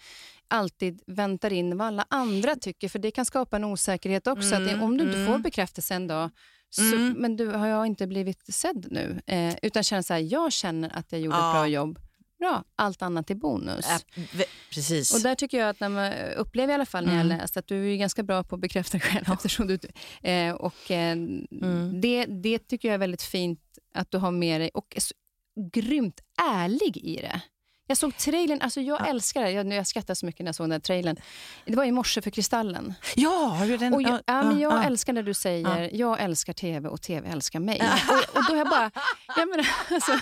Speaker 1: alltid väntar in vad alla andra tycker. För det kan skapa en osäkerhet också.
Speaker 2: Mm,
Speaker 1: att om du inte
Speaker 2: mm.
Speaker 1: får bekräftelse en dag, så,
Speaker 2: Mm.
Speaker 1: men du, har jag inte blivit sedd nu? Eh, utan känner så här, jag känner att jag gjorde
Speaker 2: Ja.
Speaker 1: ett bra jobb. Bra, allt annat är bonus.
Speaker 2: Ve- precis.
Speaker 1: Och där tycker jag att när man upplever i alla fall när jag
Speaker 2: Mm.
Speaker 1: har läst att du är ganska bra på att bekräfta dig själv. Eftersom du, eh, och, eh,
Speaker 2: Mm.
Speaker 1: det, det tycker jag är väldigt fint att du har med dig och är så grymt ärlig i det. Jag såg trailern, alltså jag
Speaker 2: Ja.
Speaker 1: älskar det. Jag, jag skrattar så mycket när jag såg den trailern. Det var i morse för Kristallen.
Speaker 2: ja, den?
Speaker 1: Och jag, ja, men jag
Speaker 2: ja.
Speaker 1: älskar när du säger jag älskar tv och tv älskar mig. och, och då är jag bara, jag menar, alltså,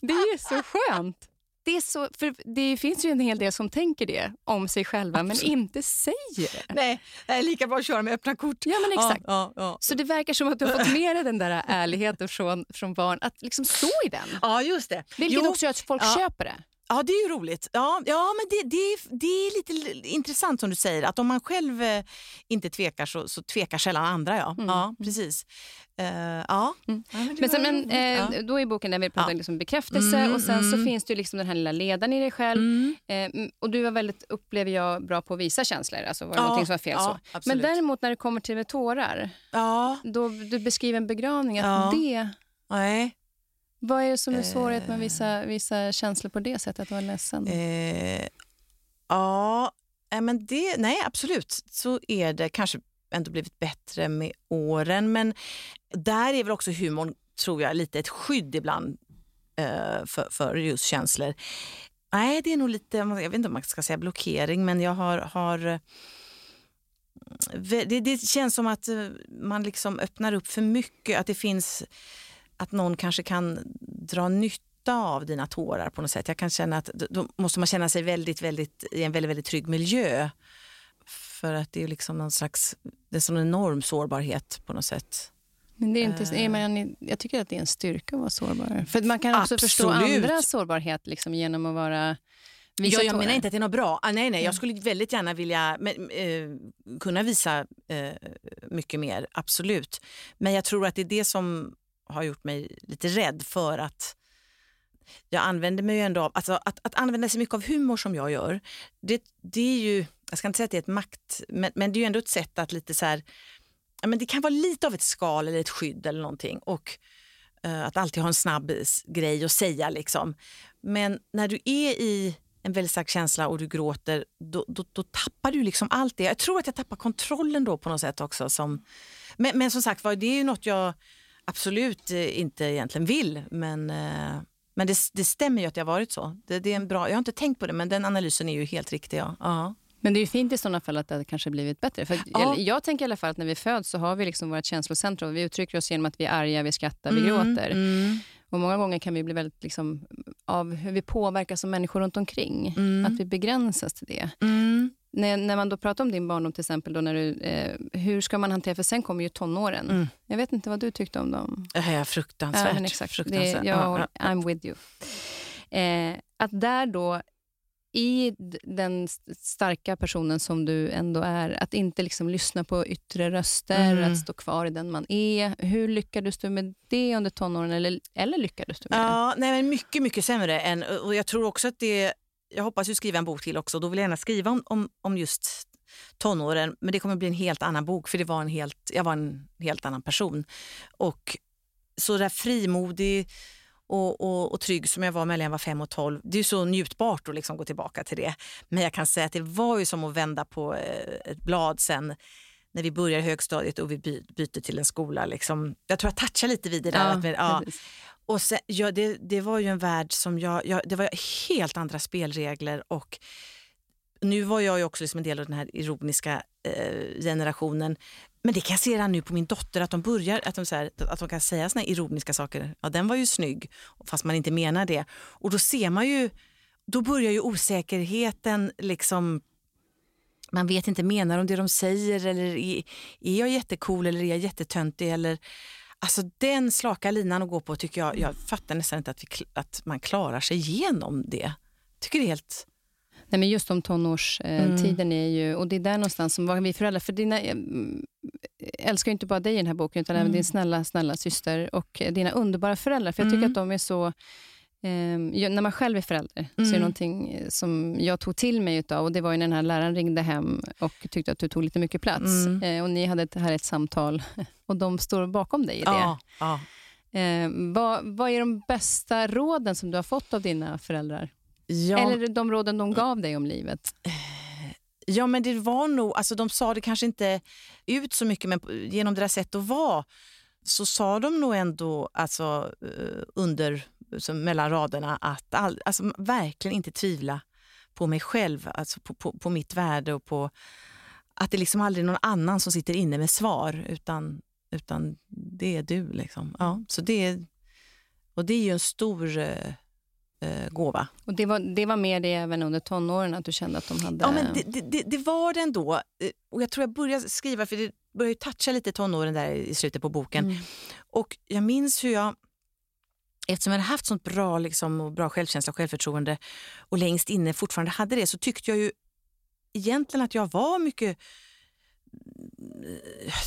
Speaker 1: det är så skönt. Det, är så, för det finns ju en hel del som tänker det om sig själva Absolut. men inte säger det.
Speaker 2: Nej, det är lika bra att köra med öppna kort.
Speaker 1: Ja, men exakt. Ja, ja, ja. Så det verkar som att du har fått med dig den där ärligheten från, från barn, att liksom stå i den.
Speaker 2: Ja, just det.
Speaker 1: Vilket jo. också gör att folk köper det.
Speaker 2: Ja, det är ju roligt. Ja, ja men det, det, det är lite intressant som du säger, att om man själv eh, inte tvekar så, så tvekar sällan andra. Ja, mm. ja precis. Uh, ja.
Speaker 1: Mm. men, men, sen, men eh, ja. då är boken där vi pratar ja. liksom bekräftelse mm, och sen mm. så finns det liksom den här lilla ledaren i dig själv. Mm. Eh, och du var väldigt, upplever jag, bra på att visa känslor. Alltså var det ja, som var fel så. Men däremot när det kommer till tårar, ja. då du beskriver en begravning, att det Nej. Vad är det som är svårighet med vissa, vissa känslor på det sättet, att vara ledsen? Eh,
Speaker 2: ja, men det, nej absolut så är det kanske ändå blivit bättre med åren. Men där är väl också humorn, tror jag, lite ett skydd ibland eh, för, för just känslor. Nej, det är nog lite, jag vet inte om man ska säga blockering, men jag har, har eh, det, det känns som att eh, man liksom öppnar upp för mycket, att det finns att någon kanske kan dra nytta av dina tårar på något sätt. Jag kan känna att då måste man känna sig väldigt, väldigt, i en väldigt, väldigt trygg miljö. För att det är liksom någon slags, det är som en enorm sårbarhet på något sätt.
Speaker 1: Men det är inte, är man, jag tycker att det är en styrka att vara sårbar. För man kan också Absolut. förstå andras sårbarhet liksom, genom att vara
Speaker 2: ja, jag menar inte att det är något bra. Ah, nej, nej, jag skulle väldigt gärna vilja men, eh, kunna visa eh, mycket mer, absolut. Men jag tror att det är det som har gjort mig lite rädd för att jag använder mig ändå av, alltså att, att använda sig mycket av humor som jag gör, det, det är ju, jag ska inte säga att det är ett makt, men, men det är ju ändå ett sätt att lite så här, ja, men det kan vara lite av ett skal eller ett skydd eller någonting och uh, att alltid ha en snabb grej att säga liksom. Men när du är i en väldigt stark känsla och du gråter, då, då, då, tappar du liksom allt det. Jag tror att jag tappar kontrollen då på något sätt också. Som, men, men som sagt det är ju något jag absolut eh, inte egentligen vill. Men, eh, men det, det stämmer ju att det har varit så. Det, det, är en bra, jag har inte tänkt på det, men den analysen är ju helt riktig. Ja. Aha.
Speaker 1: Men det är fint i sådana fall att det kanske blivit bättre. För ja. Jag tänker i alla fall att när vi föds så har vi liksom vårt känslocentrum. Vi uttrycker oss genom att vi är arga, vi skrattar, vi mm, gråter. Mm. Och Många gånger kan vi bli väldigt, liksom, av hur vi påverkas som människor runt omkring, mm. att vi begränsas till det. Mm när, när man då pratar om din barndom till exempel, då när du, eh, hur ska man hantera, för sen kommer ju tonåren. Mm. Jag vet inte vad du tyckte om dem.
Speaker 2: Ja, fruktansvärt. Ja, exakt. fruktansvärt.
Speaker 1: Det, jag, I'm with you. Eh, att där då, i den starka personen som du ändå är, att inte liksom lyssna på yttre röster, mm. att stå kvar i den man är. Hur lyckades du med det under tonåren? Eller, eller lyckades du med
Speaker 2: ja, det? Nej, men mycket, mycket sämre. Än, och jag tror också att det jag hoppas ju skriva en bok till också. Då vill jag gärna skriva om, om, om just tonåren. Men det kommer bli en helt annan bok för det var en helt, jag var en helt annan person. Och så där frimodig och, och, och trygg som jag var mellan jag var 5 och 12. Det är så njutbart att liksom gå tillbaka till det. Men jag kan säga att det var ju som att vända på eh, ett blad sen när vi börjar högstadiet och vi byter till en skola. Liksom. Jag tror jag touchar lite vid det där. Ja, ja. Och sen, ja, det, det var ju en värld som jag, jag, det var helt andra spelregler och nu var jag ju också liksom en del av den här ironiska eh, generationen. Men det kan jag se redan nu på min dotter, att de börjar, att de, så här, att de kan säga såna ironiska saker. Ja, den var ju snygg, fast man inte menar det. Och då ser man ju, då börjar ju osäkerheten liksom man vet inte, menar de det de säger eller är, är jag jättecool eller är jag jättetöntig eller Alltså den slaka linan att gå på tycker jag, jag fattar nästan inte att, vi, att man klarar sig igenom det. tycker det är helt...
Speaker 1: Nej, men just om tonårstiden mm. är ju, och det är där någonstans som vi föräldrar, för dina, jag mm, älskar ju inte bara dig i den här boken, utan mm. även din snälla, snälla syster och dina underbara föräldrar, för jag tycker mm. att de är så Eh, när man själv är förälder mm. så är det mm. någonting som jag tog till mig utav och det var ju när den här läraren ringde hem och tyckte att du tog lite mycket plats. Eh, och Ni hade ett härligt samtal och de står bakom dig i det. Ja, ja. Eh, vad, vad är de bästa råden som du har fått av dina föräldrar? Ja. Eller de råden de gav dig om livet?
Speaker 2: Ja, men det var nog, alltså de sa det kanske inte ut så mycket, men genom deras sätt att vara så sa de nog ändå alltså, eh, under som mellan raderna att all, alltså, verkligen inte tvivla på mig själv, alltså på, på, på, mitt värde och på att det liksom aldrig är någon annan som sitter inne med svar utan, utan det är du. Liksom. Ja, så det är, och det är ju en stor, eh, gåva.
Speaker 1: Och det var, det var mer det även under tonåren, att du kände att de hade...
Speaker 2: Ja, men det, det, det var det ändå. Eh, Och jag tror jag började skriva, för det började toucha lite tonåren där i slutet på boken.
Speaker 1: Mm.
Speaker 2: Och jag minns hur jag, eftersom jag hade haft sånt bra, liksom, och bra självkänsla och självförtroende och längst inne fortfarande hade det, så tyckte jag ju egentligen att jag var mycket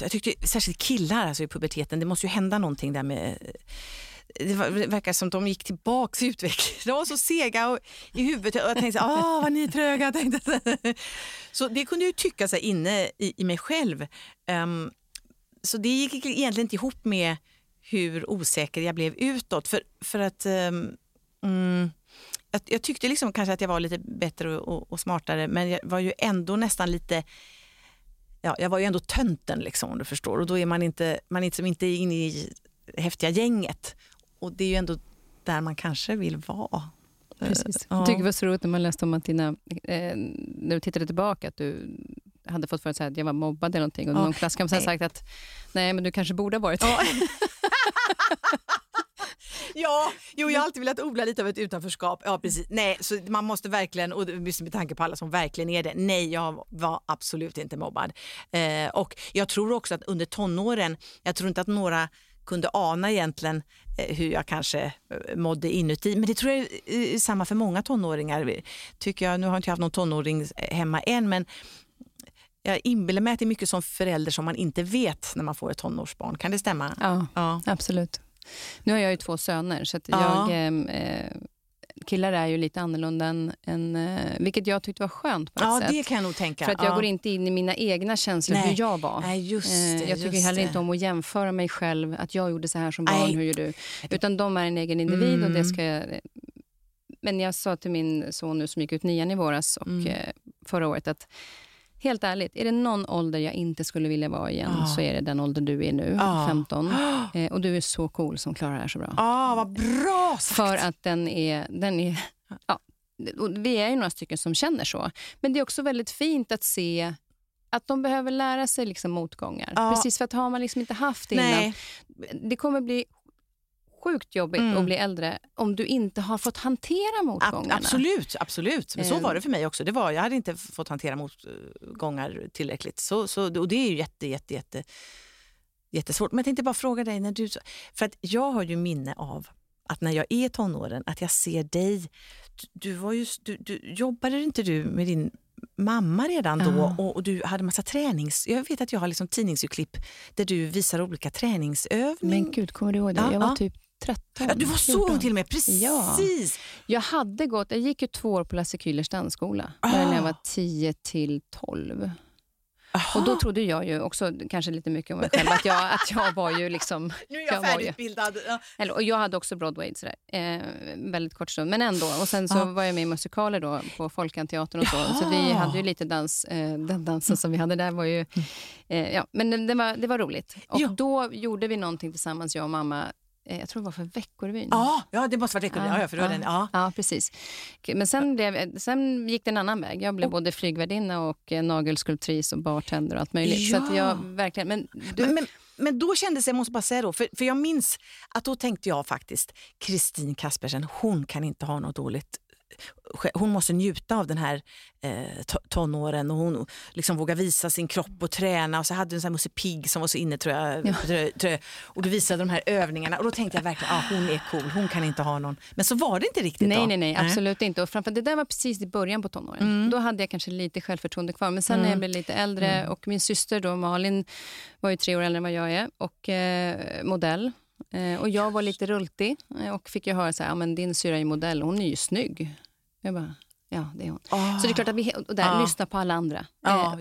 Speaker 2: jag tyckte särskilt killar alltså i puberteten, det måste ju hända någonting där med det, verkar som att de gick tillbaka i utvecklingen. De var så sega och, i huvudet och jag tänkte så, ah vad ni är tröga. Tänkte. Så det kunde jag tycka så här, inne i, i mig själv. Um, så det gick egentligen inte ihop med hur osäker jag blev utåt. För, för att um, mm, jag, jag tyckte liksom kanske att jag var lite bättre och, och, och smartare men jag var ju ändå nästan lite Ja, jag var ju ändå tönten liksom, om du förstår. Och då är man inte, man är liksom inte inne i häftiga gänget. Och det är ju ändå där man kanske vill vara.
Speaker 1: Precis.
Speaker 2: Eh,
Speaker 1: Jag tycker det var så roligt när man läste om att dina, eh, när du tittade tillbaka, att du hade fått för sig att jag var mobbad eller någonting och
Speaker 2: Ja,
Speaker 1: någon klasskamrat hade sagt att nej men du kanske borde ha varit.
Speaker 2: Ja. ja, jo, jag har alltid velat odla lite av ett utanförskap. Ja, precis. Nej, så man måste verkligen, och just med tanke på alla som verkligen är det, nej, jag var absolut inte mobbad. Eh, och jag tror också att under tonåren, jag tror inte att några kunde ana egentligen eh, hur jag kanske eh, mådde inuti. Men det tror jag är eh, samma för många tonåringar. Tycker jag, nu har inte jag haft någon tonåring hemma än, men jag inbillar mig att det är mycket som förälder som man inte vet när man får ett tonårsbarn. Kan det stämma?
Speaker 1: Ja,
Speaker 2: Ja.
Speaker 1: absolut. Nu har jag ju två söner, så att
Speaker 2: Ja.
Speaker 1: jag, eh, killar är ju lite annorlunda än, än eh, vilket jag tyckte var skönt på ett
Speaker 2: Ja,
Speaker 1: sätt.
Speaker 2: det kan jag nog tänka.
Speaker 1: För att jag
Speaker 2: ja.
Speaker 1: går inte in i mina egna känslor,
Speaker 2: Nej.
Speaker 1: hur jag var.
Speaker 2: Nej, just det.
Speaker 1: Eh, jag tycker
Speaker 2: just
Speaker 1: heller
Speaker 2: det.
Speaker 1: inte om att jämföra mig själv, att jag gjorde så här som barn,
Speaker 2: Nej.
Speaker 1: hur gör du? Utan de är en egen individ och det
Speaker 2: Mm.
Speaker 1: ska jag... Men jag sa till min son nu som gick ut nian i våras och
Speaker 2: Mm.
Speaker 1: eh, förra året att helt ärligt, är det någon ålder jag inte skulle vilja vara igen
Speaker 2: Ja.
Speaker 1: så är det den ålder du är nu,
Speaker 2: Ja.
Speaker 1: 15. Eh, och du är så cool som klarar det här så bra.
Speaker 2: Ja, vad bra sagt.
Speaker 1: För att den är... Den är ja, vi är ju några stycken som känner så. Men det är också väldigt fint att se att de behöver lära sig liksom motgångar.
Speaker 2: Ja.
Speaker 1: Precis för att har man liksom inte haft det innan.
Speaker 2: Nej.
Speaker 1: Det kommer bli sjukt jobbigt
Speaker 2: Mm.
Speaker 1: att bli äldre om du inte har fått hantera motgångarna.
Speaker 2: absolut, absolut. Men så
Speaker 1: Eh.
Speaker 2: var det för mig också. Det var, jag hade inte fått hantera motgångar tillräckligt. Så, så, och det är ju jätte, jätte, jätte, jättesvårt. Men jag tänkte bara fråga dig, när du, för att jag har ju minne av att när jag är tonåren, att jag ser dig. Du, var ju, du, du, jobbade inte du med din mamma redan då
Speaker 1: Ja.
Speaker 2: och, och du hade massa tränings... Jag vet att jag har liksom tidningsurklipp där du visar olika träningsövningar.
Speaker 1: Men gud, kommer du ihåg det?
Speaker 2: Ja,
Speaker 1: jag var
Speaker 2: ja.
Speaker 1: typ 13.
Speaker 2: Ja, du var så
Speaker 1: 14.
Speaker 2: ung till och med, precis!
Speaker 1: Ja. Jag hade gått, jag gick ju två år på Lasse Kühlers dansskola,
Speaker 2: Ah.
Speaker 1: när jag var 10 till 12. Och då trodde jag ju också, kanske lite mycket om mig själv, att jag, att jag var ju liksom...
Speaker 2: nu är
Speaker 1: jag
Speaker 2: jag
Speaker 1: ju-
Speaker 2: färdigutbildad. Ja.
Speaker 1: Eller, och jag hade också Broadway, sådär, eh, väldigt kort stund, men ändå. Och sen så
Speaker 2: Ja.
Speaker 1: var jag med i musikaler då, på Folkanteatern och så. Så vi hade ju lite dans. Eh, den dansen som vi hade där var ju... Eh, ja, men det, det, var, det var roligt. Och
Speaker 2: Ja.
Speaker 1: då gjorde vi någonting tillsammans, jag och mamma. Eh, jag tror det var för Veckorevyn.
Speaker 2: Ja, ja, det måste vara veckan. Ja, ja, för var den. Ja.
Speaker 1: Ja, precis. Men sen, blev, sen gick det en annan väg. Jag blev både flygvärdinna och eh, nagelskulptris och bartender och allt möjligt. Så
Speaker 2: Ja.
Speaker 1: jag verkligen... Men du,
Speaker 2: Men, men, men då kändes det, jag måste bara säga då, för, för jag minns att då tänkte jag faktiskt, Kristin Kaspersen, hon kan inte ha något dåligt hon måste njuta av den här eh, to- tonåren och hon liksom vågar visa sin kropp och träna. Och så hade du en Musse Pigg som var så inne tror jag.
Speaker 1: Ja.
Speaker 2: Trö, trö, och du visade de här övningarna och då tänkte jag verkligen ah, hon är cool, hon kan inte ha någon. Men så var det inte riktigt
Speaker 1: Nej,
Speaker 2: då.
Speaker 1: nej, nej, absolut inte. Och framför, det där var precis i början på tonåren. Då hade jag kanske lite självförtroende kvar. Men sen när jag blev lite äldre och min syster då, Malin var ju tre år äldre än vad jag är och eh, modell. Eh, och jag var lite rultig eh, och fick ju höra så här, ja, men din syra är modell, hon är ju snygg. Jag bara, ja det är hon.
Speaker 2: Ah.
Speaker 1: Så det är klart att vi och där,
Speaker 2: Ja.
Speaker 1: lyssna på alla andra.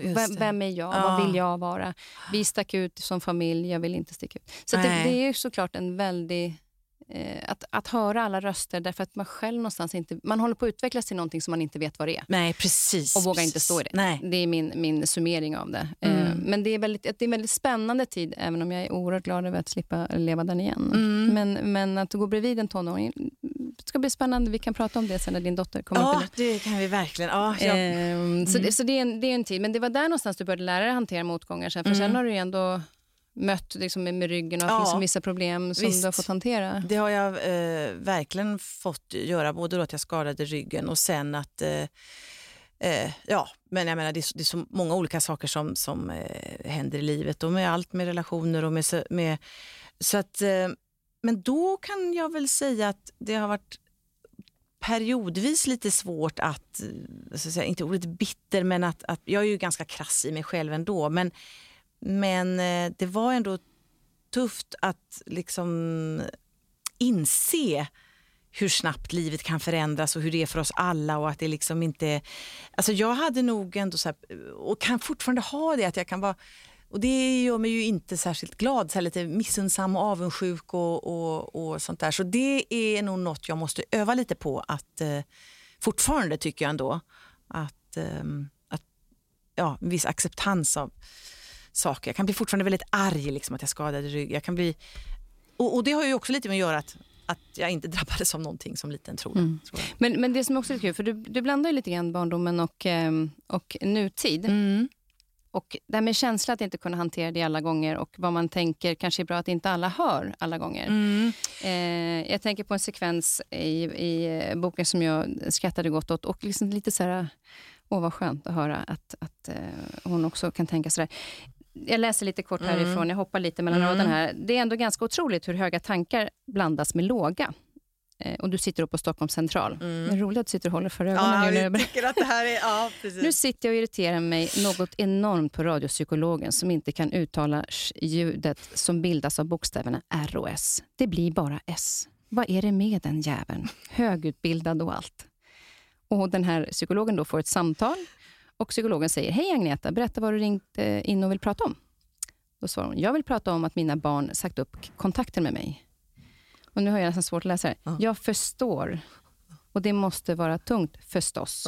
Speaker 2: Just
Speaker 1: vem, vem är jag?
Speaker 2: Ja.
Speaker 1: Vad vill jag vara? Vi stack ut som familj, jag vill inte sticka ut. Så det, det är ju såklart en väldig... Eh, att, att höra alla röster därför att man själv någonstans inte... Man håller på att utvecklas till någonting som man inte vet vad det är.
Speaker 2: Nej, precis.
Speaker 1: Och vågar inte
Speaker 2: precis.
Speaker 1: stå i det.
Speaker 2: Nej.
Speaker 1: Det är min, min summering av det.
Speaker 2: Mm.
Speaker 1: Men det är, väldigt, det är en väldigt spännande tid, även om jag är oerhört glad över att slippa leva den igen.
Speaker 2: Mm.
Speaker 1: Men, men att gå bredvid en tonåring, det ska bli spännande. Vi kan prata om det sen när din dotter kommer upp i
Speaker 2: Ja, det kan vi verkligen. Ja, jag,
Speaker 1: Ehm, Så, det, så det, är en, det är en tid. Men det var där någonstans du började lära dig hantera motgångar. Sen, för
Speaker 2: Mm.
Speaker 1: sen har du ju ändå mött liksom, med, med ryggen och
Speaker 2: Ja,
Speaker 1: liksom, vissa problem som
Speaker 2: visst.
Speaker 1: du har fått hantera?
Speaker 2: Det har jag eh, verkligen fått göra, både då att jag skadade ryggen och sen att eh, eh, ja, men jag menar det är, så- det är så många olika saker som, som eh, händer i livet och med allt med relationer och med, med så att eh, men då kan jag väl säga att det har varit periodvis lite svårt att, eh, så att säga, inte ordet bitter, men att, att jag är ju ganska krass i mig själv ändå, men, men eh, det var ändå tufft att liksom inse hur snabbt livet kan förändras och hur det är för oss alla och att det liksom inte... Alltså jag hade nog ändå så här, och kan fortfarande ha det att jag kan vara och det gör mig ju inte särskilt glad, så här lite missunnsam och avundsjuk och, och, och sånt där. Så det är nog något jag måste öva lite på att eh, fortfarande tycker jag ändå att, eh, att ja, en viss acceptans av saker. Jag kan bli fortfarande väldigt arg liksom att jag skadade rygg. Jag kan bli, och, och det har ju också lite med att göra att, att jag inte drabbades av någonting som liten tror. Tror jag.
Speaker 1: Men, men det som också är kul, för du, du blandar ju lite grann barndomen och, ehm, och nutid.
Speaker 2: Mm.
Speaker 1: Och det här med känsla att inte kunna hantera det alla gånger och vad man tänker kanske är bra att inte alla hör alla gånger.
Speaker 2: Mm.
Speaker 1: Eh, jag tänker på en sekvens i, i eh, boken som jag skrattade gott åt och liksom lite så här, åh vad skönt att höra att, att eh, hon också kan tänka sådär. Jag läser lite kort härifrån, jag hoppar lite mellan
Speaker 2: Mm.
Speaker 1: raderna här. Det är ändå ganska otroligt hur höga tankar blandas med låga. Eh, och du sitter upp på Stockholms central. Det är roligt att du sitter och håller för ögonen
Speaker 2: Ja,
Speaker 1: nu. jag
Speaker 2: tycker att det här är... Ja, precis.
Speaker 1: Nu sitter jag och irriterar mig något enormt på radiopsykologen som inte kan uttala sh-ljudet som bildas av bokstäverna R och S. Det blir bara S. Vad är det med den jäveln? Högutbildad och allt. Och den här psykologen då får ett samtal och psykologen säger Hej Agneta, berätta vad du ringt eh, in och vill prata om. Då svarar hon, jag vill prata om att mina barn sagt upp kontakten med mig. Och nu har jag nästan svårt att läsa det.
Speaker 2: Ja.
Speaker 1: Jag förstår. Och det måste vara tungt, förstås.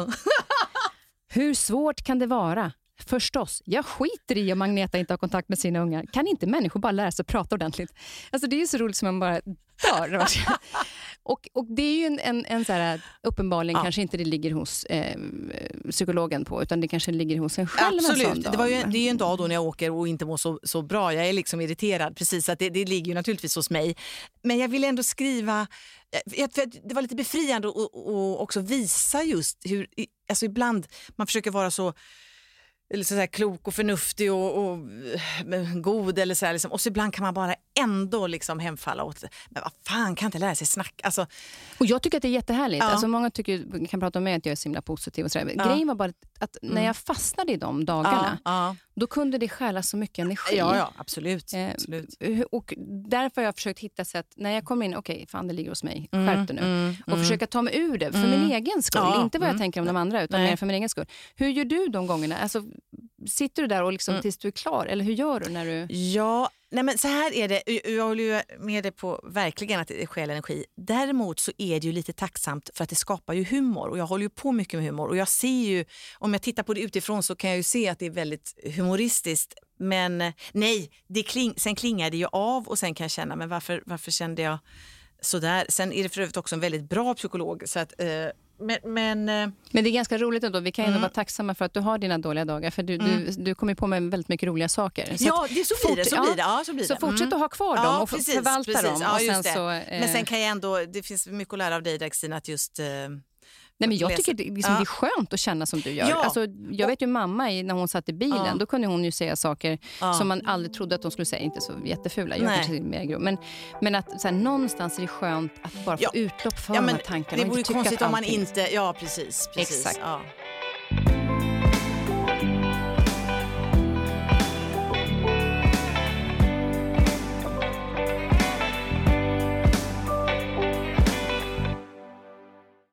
Speaker 1: Hur svårt kan det vara? Förstås. Jag skiter i om Agneta inte har kontakt med sina ungar. Kan inte människor bara lära sig prata ordentligt? Alltså det är ju så roligt som man bara dör. och, och det är ju en, en, en så här, uppenbarligen
Speaker 2: Ja.
Speaker 1: kanske inte det ligger hos eh, psykologen på, utan det kanske ligger hos en själv en
Speaker 2: Absolut.
Speaker 1: dag.
Speaker 2: Det, var ju, det är ju en dag då när jag åker och inte mår så, så bra. Jag är liksom irriterad. Precis, så att det, det ligger ju naturligtvis hos mig. Men jag vill ändå skriva... Att det var lite befriande att också visa just hur... Alltså ibland man försöker vara så eller så här klok och förnuftig och, och god. Eller så här, liksom. Och så ibland kan man bara ändå liksom hemfalla åt men vad fan kan inte lära sig snacka. Alltså,
Speaker 1: Och jag tycker att det är jättehärligt.
Speaker 2: Ja.
Speaker 1: Alltså många tycker, kan prata om mig att jag är så himla positiv. Och sådär.
Speaker 2: Ja. Mm.
Speaker 1: Grejen var bara att när jag fastnade i de dagarna,
Speaker 2: ja,
Speaker 1: då kunde det stjäla så mycket energi.
Speaker 2: ja, ja, absolut.
Speaker 1: Eh,
Speaker 2: absolut.
Speaker 1: Och därför har jag försökt hitta sätt, när jag kommer in, okej, fan det ligger hos mig,
Speaker 2: Mm,
Speaker 1: skärp nu. och försöka ta mig ur det, för min egen skull. Inte vad jag
Speaker 2: mm.
Speaker 1: tänker om de andra, utan
Speaker 2: Nej.
Speaker 1: mer för min egen skull. Hur gör du de gångerna? Alltså, sitter du där och liksom,
Speaker 2: Mm.
Speaker 1: tills du är klar, eller hur gör du? när du...
Speaker 2: Ja, nej men så här är det. Jag håller ju med dig på verkligen att det stjäl energi. Däremot så är det ju lite tacksamt för att det skapar ju humor och jag håller ju på mycket med humor och jag ser ju, om jag tittar på det utifrån så kan jag ju se att det är väldigt humoristiskt. Men nej, det kling, sen klingar det ju av och sen kan jag känna, men varför, varför kände jag sådär? Sen är det för övrigt också en väldigt bra psykolog. Så att, eh, men, men eh,
Speaker 1: Men det är ganska roligt ändå. Vi kan ju ändå
Speaker 2: Mm.
Speaker 1: vara tacksamma för att du har dina dåliga dagar. För du, du, du kommer på med väldigt mycket roliga saker. Så
Speaker 2: ja, det, så blir det. Så
Speaker 1: fort-
Speaker 2: blir det. Ja, så blir
Speaker 1: Så
Speaker 2: det.
Speaker 1: fortsätt
Speaker 2: Mm.
Speaker 1: att ha kvar dem
Speaker 2: Ja,
Speaker 1: och
Speaker 2: precis,
Speaker 1: förvalta
Speaker 2: precis.
Speaker 1: dem.
Speaker 2: Ja,
Speaker 1: och sen så, eh,
Speaker 2: Men sen kan jag ändå, det finns mycket att lära av dig Daxin att just... Eh,
Speaker 1: Nej, men jag
Speaker 2: läsa.
Speaker 1: tycker det, liksom,
Speaker 2: Ja.
Speaker 1: det är skönt att känna som du gör.
Speaker 2: Ja.
Speaker 1: Alltså, jag vet ju mamma, när hon satt i bilen,
Speaker 2: Ja.
Speaker 1: då kunde hon ju säga saker
Speaker 2: Ja.
Speaker 1: som man aldrig trodde att de skulle säga. Inte så jättefula, jag
Speaker 2: Nej.
Speaker 1: kanske är mer grov. Men, men att så här, någonstans är det skönt att bara få utlopp för
Speaker 2: ja,
Speaker 1: de här tankarna.
Speaker 2: det vore konstigt om man inte... Ja, precis. precis.
Speaker 1: Exakt.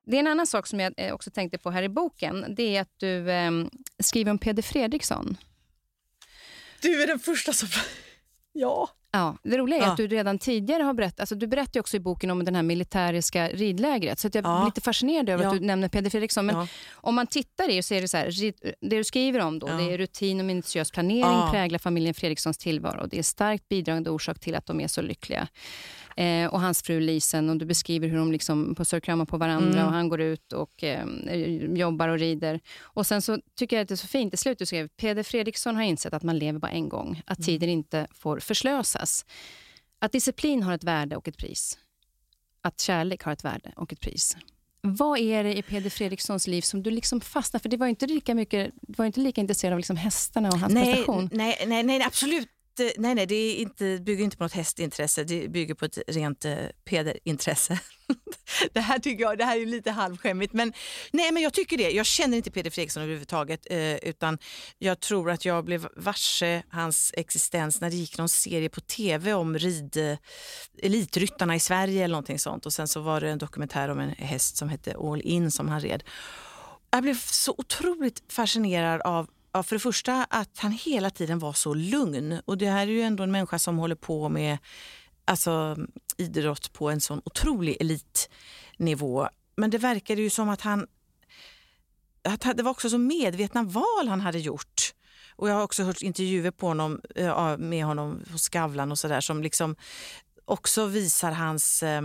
Speaker 1: Det är en annan sak som jag eh, också tänkte på här i boken. Det är att du eh, skriver om Peder Fredriksson.
Speaker 2: Du är den första som... Ja.
Speaker 1: Ja, det roliga är
Speaker 2: Ja.
Speaker 1: att du redan tidigare har berättat, alltså du berättar också i boken om den här militäriska ridlägret, så att jag
Speaker 2: Ja.
Speaker 1: blir lite fascinerad över
Speaker 2: Ja.
Speaker 1: att du nämner Peder Fredriksson. Men om man tittar i det så är det så här, det du skriver om då, det är rutin och minutiös planering präglar familjen Fredrikssons tillvaro. Det är starkt bidragande orsak till att de är så lyckliga. Eh, och hans fru Lisen och du beskriver hur de liksom pussar och kramar på varandra
Speaker 2: Mm.
Speaker 1: och han går ut och eh, jobbar och rider. Och sen så tycker jag att det är så fint i slutet du skrev, Peder Fredriksson har insett att man lever bara en gång, att
Speaker 2: Mm.
Speaker 1: tiden inte får förslösas. Att disciplin har ett värde och ett pris. Att kärlek har ett värde och ett pris. Vad är det i Peder Fredrikssons liv som du liksom fastnar för? Det var inte lika, mycket, du var inte lika intresserad av liksom hästarna och hans
Speaker 2: nej,
Speaker 1: prestation.
Speaker 2: nej, nej, nej, absolut eh, Nej, nej, det är inte, bygger inte på något hästintresse, det bygger på ett rent eh, pederintresse. det här tycker jag det här är lite halvskämmigt, men, nej, men jag tycker det. Jag känner inte Peder Fredriksson överhuvudtaget, eh, utan jag tror att jag blev varse hans existens när det gick någon serie på tv om rid, eh, elitryttarna i Sverige eller någonting sånt. Och sen så var det en dokumentär om en häst som hette All In som han red. Jag blev så otroligt fascinerad av Ja, för det första att han hela tiden var så lugn. Och det här är ju ändå en människa som håller på med alltså, idrott på en sån otrolig elitnivå. Men det verkade ju som att han... Att det var också så medvetna val han hade gjort. Och jag har också hört intervjuer på honom, eh, med honom på Skavlan och sådär som liksom också visar hans eh,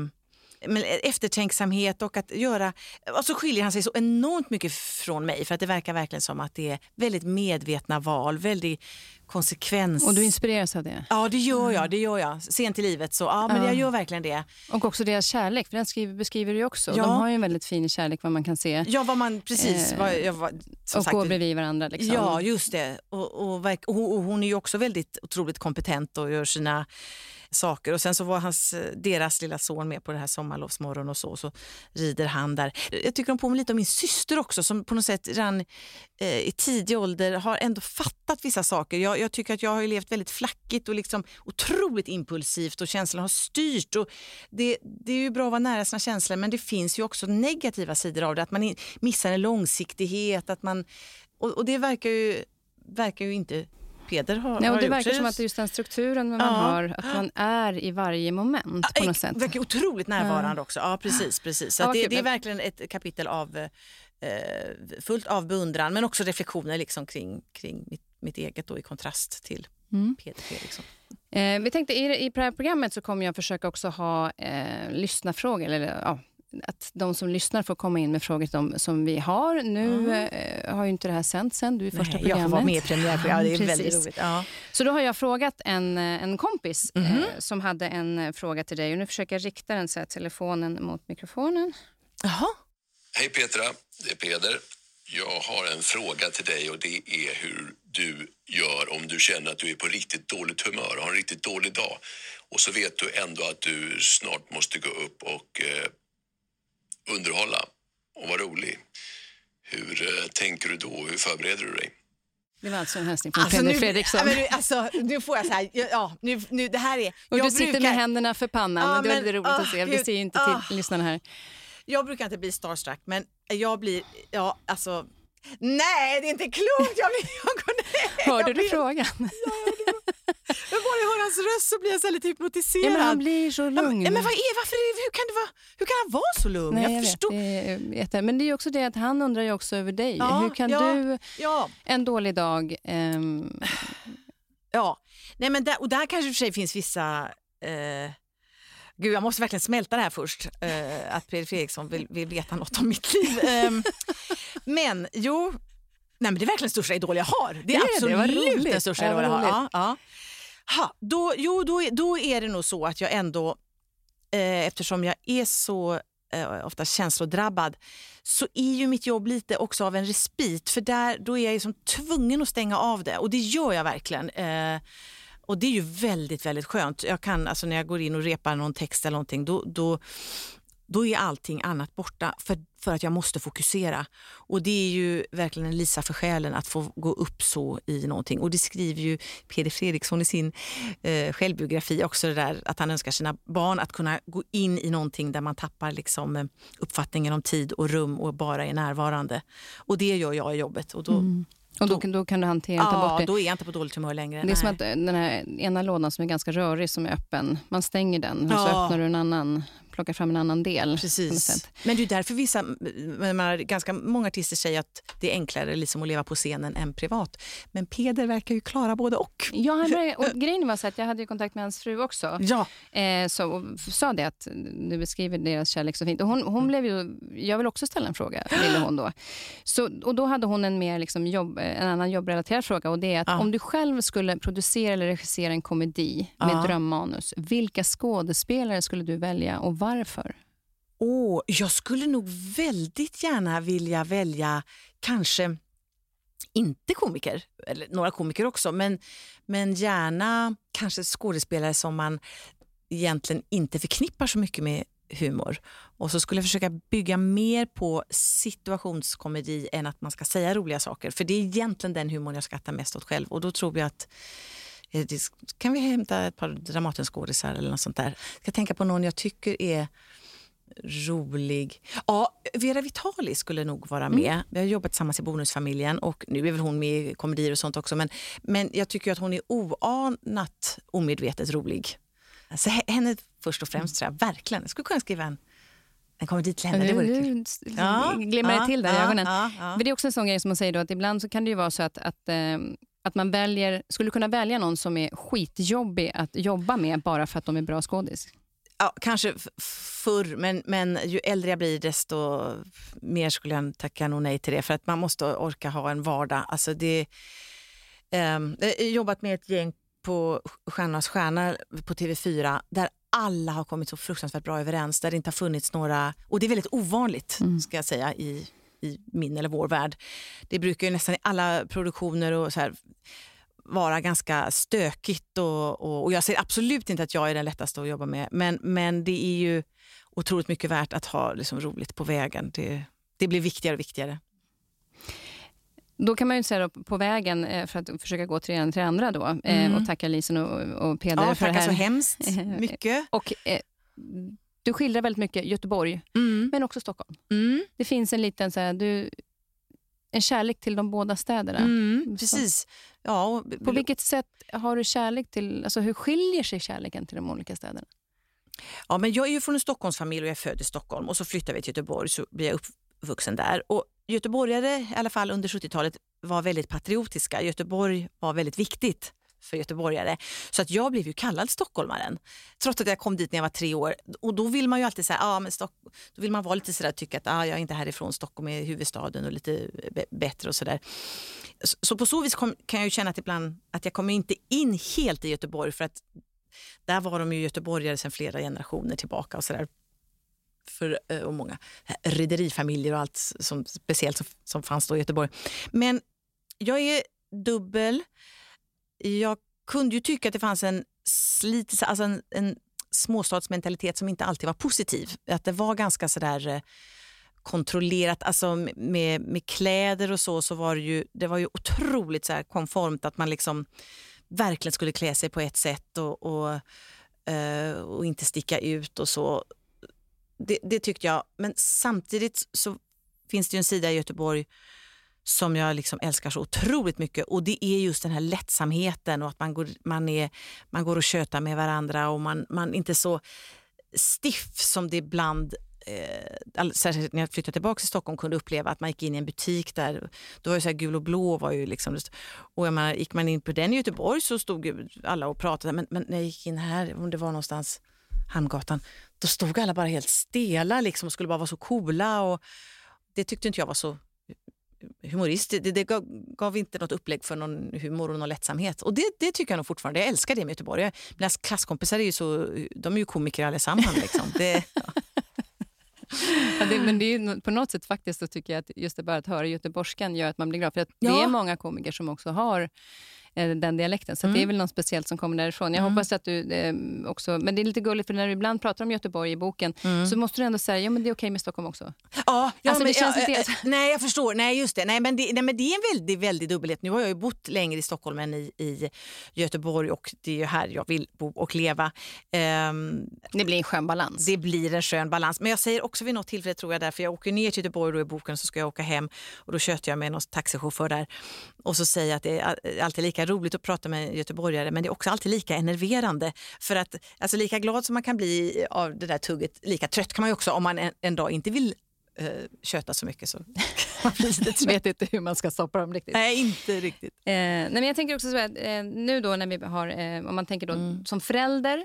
Speaker 2: eftertänksamhet och att göra... Och så skiljer han sig så enormt mycket från mig för att det verkar verkligen som att det är väldigt medvetna val, väldigt konsekvens...
Speaker 1: Och du inspireras av det?
Speaker 2: Ja, det gör jag. det gör jag. Sent i livet så, ja men
Speaker 1: Ja.
Speaker 2: jag gör verkligen det.
Speaker 1: Och också deras kärlek, för den skriver, beskriver du ju också.
Speaker 2: Ja.
Speaker 1: De har ju en väldigt fin kärlek vad man kan se.
Speaker 2: Ja, vad man precis...
Speaker 1: Eh,
Speaker 2: vad, jag som
Speaker 1: och
Speaker 2: sagt,
Speaker 1: går bredvid varandra. Liksom.
Speaker 2: Ja, just det. Och, och, och, och hon är ju också väldigt otroligt kompetent och gör sina saker. Och sen så var hans, eh, deras lilla son med på det här sommarlovsmorgon och så, och så rider han där. Jag tycker de påminner lite om min syster också som på något sätt redan eh, i tidig ålder har ändå fattat vissa saker. Jag, jag tycker att jag har ju levt väldigt flackigt och liksom otroligt impulsivt och känslorna har styrt. Och det, det är ju bra att vara nära sina känslor men det finns ju också negativa sidor av det. Att man missar en långsiktighet. Att man, och, och det verkar ju, verkar ju inte Peder ha,
Speaker 1: Nej, och det
Speaker 2: gjort.
Speaker 1: verkar som att just den strukturen man
Speaker 2: Ja.
Speaker 1: har, att man är i varje moment på något sätt.
Speaker 2: verkar otroligt närvarande också. Ja, precis. precis. Så
Speaker 1: Ja,
Speaker 2: det, det är verkligen ett kapitel av, eh, fullt av beundran men också reflektioner liksom kring, kring mitt, mitt eget då, i kontrast till
Speaker 1: Mm.
Speaker 2: Peder Fredriksson.
Speaker 1: Eh, vi tänkte i, i programmet så kommer jag försöka också ha eh, lyssnarfrågor. Eller, ja, att de som lyssnar får komma in med frågor som, som vi har. Nu eh, har ju inte det här sänts än. Du är första
Speaker 2: Nej,
Speaker 1: programmet.
Speaker 2: jag får vara med i premiärprogram. Ja, det är
Speaker 1: Precis.
Speaker 2: väldigt roligt. Ja.
Speaker 1: Så då har jag frågat en, eh, en kompis
Speaker 2: Mhm.
Speaker 1: eh, som hade en eh, fråga till dig. Och nu försöker jag rikta den så här, telefonen mot mikrofonen.
Speaker 2: Jaha.
Speaker 3: Hej Petra, det är Peder. Jag har en fråga till dig och det är hur du gör om du känner att du är på riktigt dåligt humör och har en riktigt dålig dag. Och så vet du ändå att du snart måste gå upp och eh, underhålla och vara rolig. Hur eh, tänker du då? Hur förbereder du dig?
Speaker 1: Det var alltså en hälsning från
Speaker 2: Alltså,
Speaker 1: Peder
Speaker 2: nu,
Speaker 1: Fredriksson.
Speaker 2: ja, men nu, alltså, nu får jag så här, ja, nu, nu, det här är...
Speaker 1: och
Speaker 2: jag
Speaker 1: du sitter
Speaker 2: brukar,
Speaker 1: med händerna för pannan.
Speaker 2: Ja,
Speaker 1: men det var lite roligt
Speaker 2: åh,
Speaker 1: att se. Vi ser ju inte till lyssnarna här.
Speaker 2: Jag brukar inte bli starstruck, men jag blir, ja alltså, nej det är inte klokt. Jag blir, jag går, nej,
Speaker 1: Hörde
Speaker 2: jag
Speaker 1: du
Speaker 2: blir,
Speaker 1: frågan?
Speaker 2: Men bara jag hör hans röst så blir jag så lite hypnotiserad.
Speaker 1: Ja, men han blir så
Speaker 2: men,
Speaker 1: lugn.
Speaker 2: ja, men vad är, varför, är- hur, kan det vara, hur kan han vara så lugn?
Speaker 1: Nej,
Speaker 2: jag,
Speaker 1: jag
Speaker 2: förstår.
Speaker 1: det är jätte... Men det är också det att han undrar ju också över dig.
Speaker 2: Ja,
Speaker 1: Hur kan
Speaker 2: ja.
Speaker 1: du
Speaker 2: Ja,
Speaker 1: en dålig dag... ehm,
Speaker 2: ja. Nej, men där, och där kanske i och för sig finns vissa... Eh, gud, jag måste verkligen smälta det här först. Eh, att Peder Fredriksson vill, vill veta något om mitt liv. Ehm, men jo, nej, men det är verkligen största idol jag har. Det är
Speaker 1: Det är det,
Speaker 2: absolut
Speaker 1: roligt.
Speaker 2: den största idol jag har. Ja, ja. Ha, då, jo, då, är- då är det nog så att jag ändå, eh, eftersom jag är så eh, ofta känslodrabbad, så är ju mitt jobb lite också av en respit. För där, då är jag liksom tvungen att stänga av det och det gör jag verkligen. Eh, och det är ju väldigt, väldigt skönt. Jag kan, alltså när jag går in och repar någon text eller någonting, då, då, då är allting annat borta för, för att jag måste fokusera. Och det är ju verkligen en lisa för själen att få gå upp så i någonting. Och det skriver ju Peder Fredriksson i sin eh, självbiografi också, det där att han önskar sina barn att kunna gå in i någonting där man tappar liksom, eh, uppfattningen om tid och rum och bara är närvarande. Och det gör jag i jobbet. Och då,
Speaker 1: och då, då kan du hantera ta bort
Speaker 2: ja,
Speaker 1: det.
Speaker 2: då är jag inte på dåligt humör längre.
Speaker 1: Det är som
Speaker 2: Nej.
Speaker 1: att eh, den här ena lådan som är ganska rörig, som är öppen, man stänger den och så
Speaker 2: Ja.
Speaker 1: öppnar du en annan plocka fram en annan del.
Speaker 2: Precis. Men det är därför vissa, ganska många artister säger att det är enklare liksom att leva på scenen än privat. Men Peder verkar ju klara både och.
Speaker 1: Ja, han började, och grejen var så att jag hade ju kontakt med hans fru också.
Speaker 2: Ja,
Speaker 1: Eh, så, och sa det att du beskriver deras kärlek så fint. Och hon, hon blev ju, jag vill också ställa en fråga, ville hon då. Så, och då hade hon en mer liksom jobb, en annan jobbrelaterad fråga. Och det är att
Speaker 2: Ja.
Speaker 1: om du själv skulle producera eller regissera en komedi med
Speaker 2: Ja.
Speaker 1: drömmanus, vilka skådespelare skulle du välja och varför?
Speaker 2: Oh, jag skulle nog väldigt gärna vilja välja kanske inte komiker, eller några komiker också, men, men gärna kanske skådespelare som man egentligen inte förknippar så mycket med humor. Och så skulle jag försöka bygga mer på situationskomedi än att man ska säga roliga saker. För det är egentligen den humorn jag skrattar mest åt själv. Och då tror jag att kan vi hämta ett par Dramatenskådisar eller något sånt där. Jag ska tänka på någon jag tycker är rolig. Ja, Vera Vitali skulle nog vara med. Vi har jobbat tillsammans i Bonusfamiljen och nu är väl hon med i komedier och sånt också. Men, men jag tycker att hon är oanat omedvetet rolig. He- henne först och främst tror jag verkligen. Jag skulle kunna skriva en, en komedi till henne. Det vore kul.
Speaker 1: Nu glimrar det till där i
Speaker 2: ja,
Speaker 1: ögonen.
Speaker 2: Ja, ja.
Speaker 1: Men det är också en sån grej som man säger då, att ibland så kan det ju vara så att, att, eh, att man väljer, skulle kunna välja någon som är skitjobbig att jobba med bara för att de är bra skådis.
Speaker 2: Ja, kanske förr, men, men ju äldre jag blir desto mer skulle jag tacka nog nej till det. För att man måste orka ha en vardag. Alltså det, ehm, jag har jobbat med ett gäng på Stjärnornas stjärna på TV4 där alla har kommit så fruktansvärt bra överens. Där det inte har funnits några, och det är väldigt ovanligt ska jag säga i, i min eller vår värld. Det brukar ju nästan i alla produktioner och så här, vara ganska stökigt och, och, och jag säger absolut inte att jag är den lättaste att jobba med men, men det är ju otroligt mycket värt att ha liksom, roligt på vägen. Det, det blir viktigare och viktigare.
Speaker 1: Då kan man ju säga då, på vägen, eh, för att försöka gå till det andra då, eh,
Speaker 2: Mm.
Speaker 1: och tacka Lisen och, och Peder
Speaker 2: Ja,
Speaker 1: för det
Speaker 2: tackar
Speaker 1: här.
Speaker 2: så hemskt mycket.
Speaker 1: Och, eh, du skildrar väldigt mycket Göteborg,
Speaker 2: Mm.
Speaker 1: men också Stockholm.
Speaker 2: Mm.
Speaker 1: Det finns en liten så här, du, en kärlek till de båda städerna.
Speaker 2: Mm. Precis. Ja, och,
Speaker 1: På vilket sätt har du kärlek till, alltså hur skiljer sig kärleken till de olika städerna?
Speaker 2: Ja, men jag är ju från en Stockholmsfamilj och jag är född i Stockholm och så flyttade vi till Göteborg så blir jag uppvuxen där. Och göteborgare, i alla fall under 70-talet, var väldigt patriotiska. Göteborg var väldigt viktigt för göteborgare. Så att jag blev ju kallad stockholmaren. Trots att jag kom dit när jag var tre år. Och då vill man ju alltid säga, ah, men Stock då vill man vara lite sådär, tycka att ah, jag är inte härifrån, Stockholm är huvudstaden och lite bättre och sådär. Så, så på så vis kom, kan jag ju känna att ibland att jag kommer inte in helt i Göteborg för att där var de ju göteborgare sedan flera generationer tillbaka och sådär. För, eh, och många eh, rederifamiljer och allt som, speciellt som, som fanns då i Göteborg. Men jag är dubbel. Jag kunde ju tycka att det fanns en, slit, alltså en, en småstadsmentalitet som inte alltid var positiv. Att det var ganska sådär eh, kontrollerat, alltså med, med kläder och så, så var det ju, det var ju otroligt så här konformt att man liksom verkligen skulle klä sig på ett sätt och, och, eh, och inte sticka ut och så. Det, det tyckte jag. Men samtidigt så finns det ju en sida i Göteborg som jag liksom älskar så otroligt mycket. Och det är just den här lättsamheten och att man går, man är, man går och tjötar med varandra och man, man inte så stiff som det ibland eh, särskilt när jag flyttade tillbaka till Stockholm kunde uppleva att man gick in i en butik där, då var ju så här gul och blå var ju liksom, och jag menar, gick man in på den i Göteborg så stod ju alla och pratade, men, men när jag gick in här, om det var någonstans Hamngatan, då stod alla bara helt stela liksom och skulle bara vara så coola och det tyckte inte jag var så humoristiskt. Det, det gav, gav inte något upplägg för någon humor och någon lättsamhet. Och det, det tycker jag nog fortfarande. Jag älskar det med Göteborg. Jag- Mina klasskompisar är ju så, de är ju komiker allesammans. Liksom. Det,
Speaker 1: Ja, det, men det är på något sätt faktiskt så tycker jag att just det bara att höra göteborgskan gör att man blir glad. För att det
Speaker 2: Ja.
Speaker 1: är många komiker som också har den dialekten. Så att det är väl något speciellt som kommer därifrån. Jag hoppas att du eh, också... Men det är lite gulligt för när du ibland pratar om Göteborg i boken så måste du ändå säga ja men det är okej med Stockholm också.
Speaker 2: Ja, ja
Speaker 1: Alltså,
Speaker 2: men,
Speaker 1: det känns
Speaker 2: ja,
Speaker 1: inte-
Speaker 2: eh, Nej, jag förstår. Nej, just det. Nej, men det, nej, men det är en väldigt, väldigt dubbelhet. Nu har jag ju bott längre i Stockholm än i, i Göteborg och det är ju här jag vill bo och leva. Ehm,
Speaker 1: Det blir en skön balans.
Speaker 2: det blir en skön balans. Men jag säger också vid något tillfälle, tror jag, därför jag åker ner till Göteborg då i boken så ska jag åka hem och då tjötar jag med någon taxichaufför där och så säger jag att det är alltid lika lika roligt att prata med göteborgare men det är också alltid lika enerverande. För att alltså, lika glad som man kan bli av det där tugget, lika trött kan man ju också om man en, en dag inte vill uh, köta så mycket. Så man
Speaker 1: vet inte hur man ska stoppa dem riktigt.
Speaker 2: Nej, inte riktigt.
Speaker 1: Eh, nej, men jag tänker också så här, eh, nu då när vi har, eh, om man tänker då
Speaker 2: Mm.
Speaker 1: som förälder,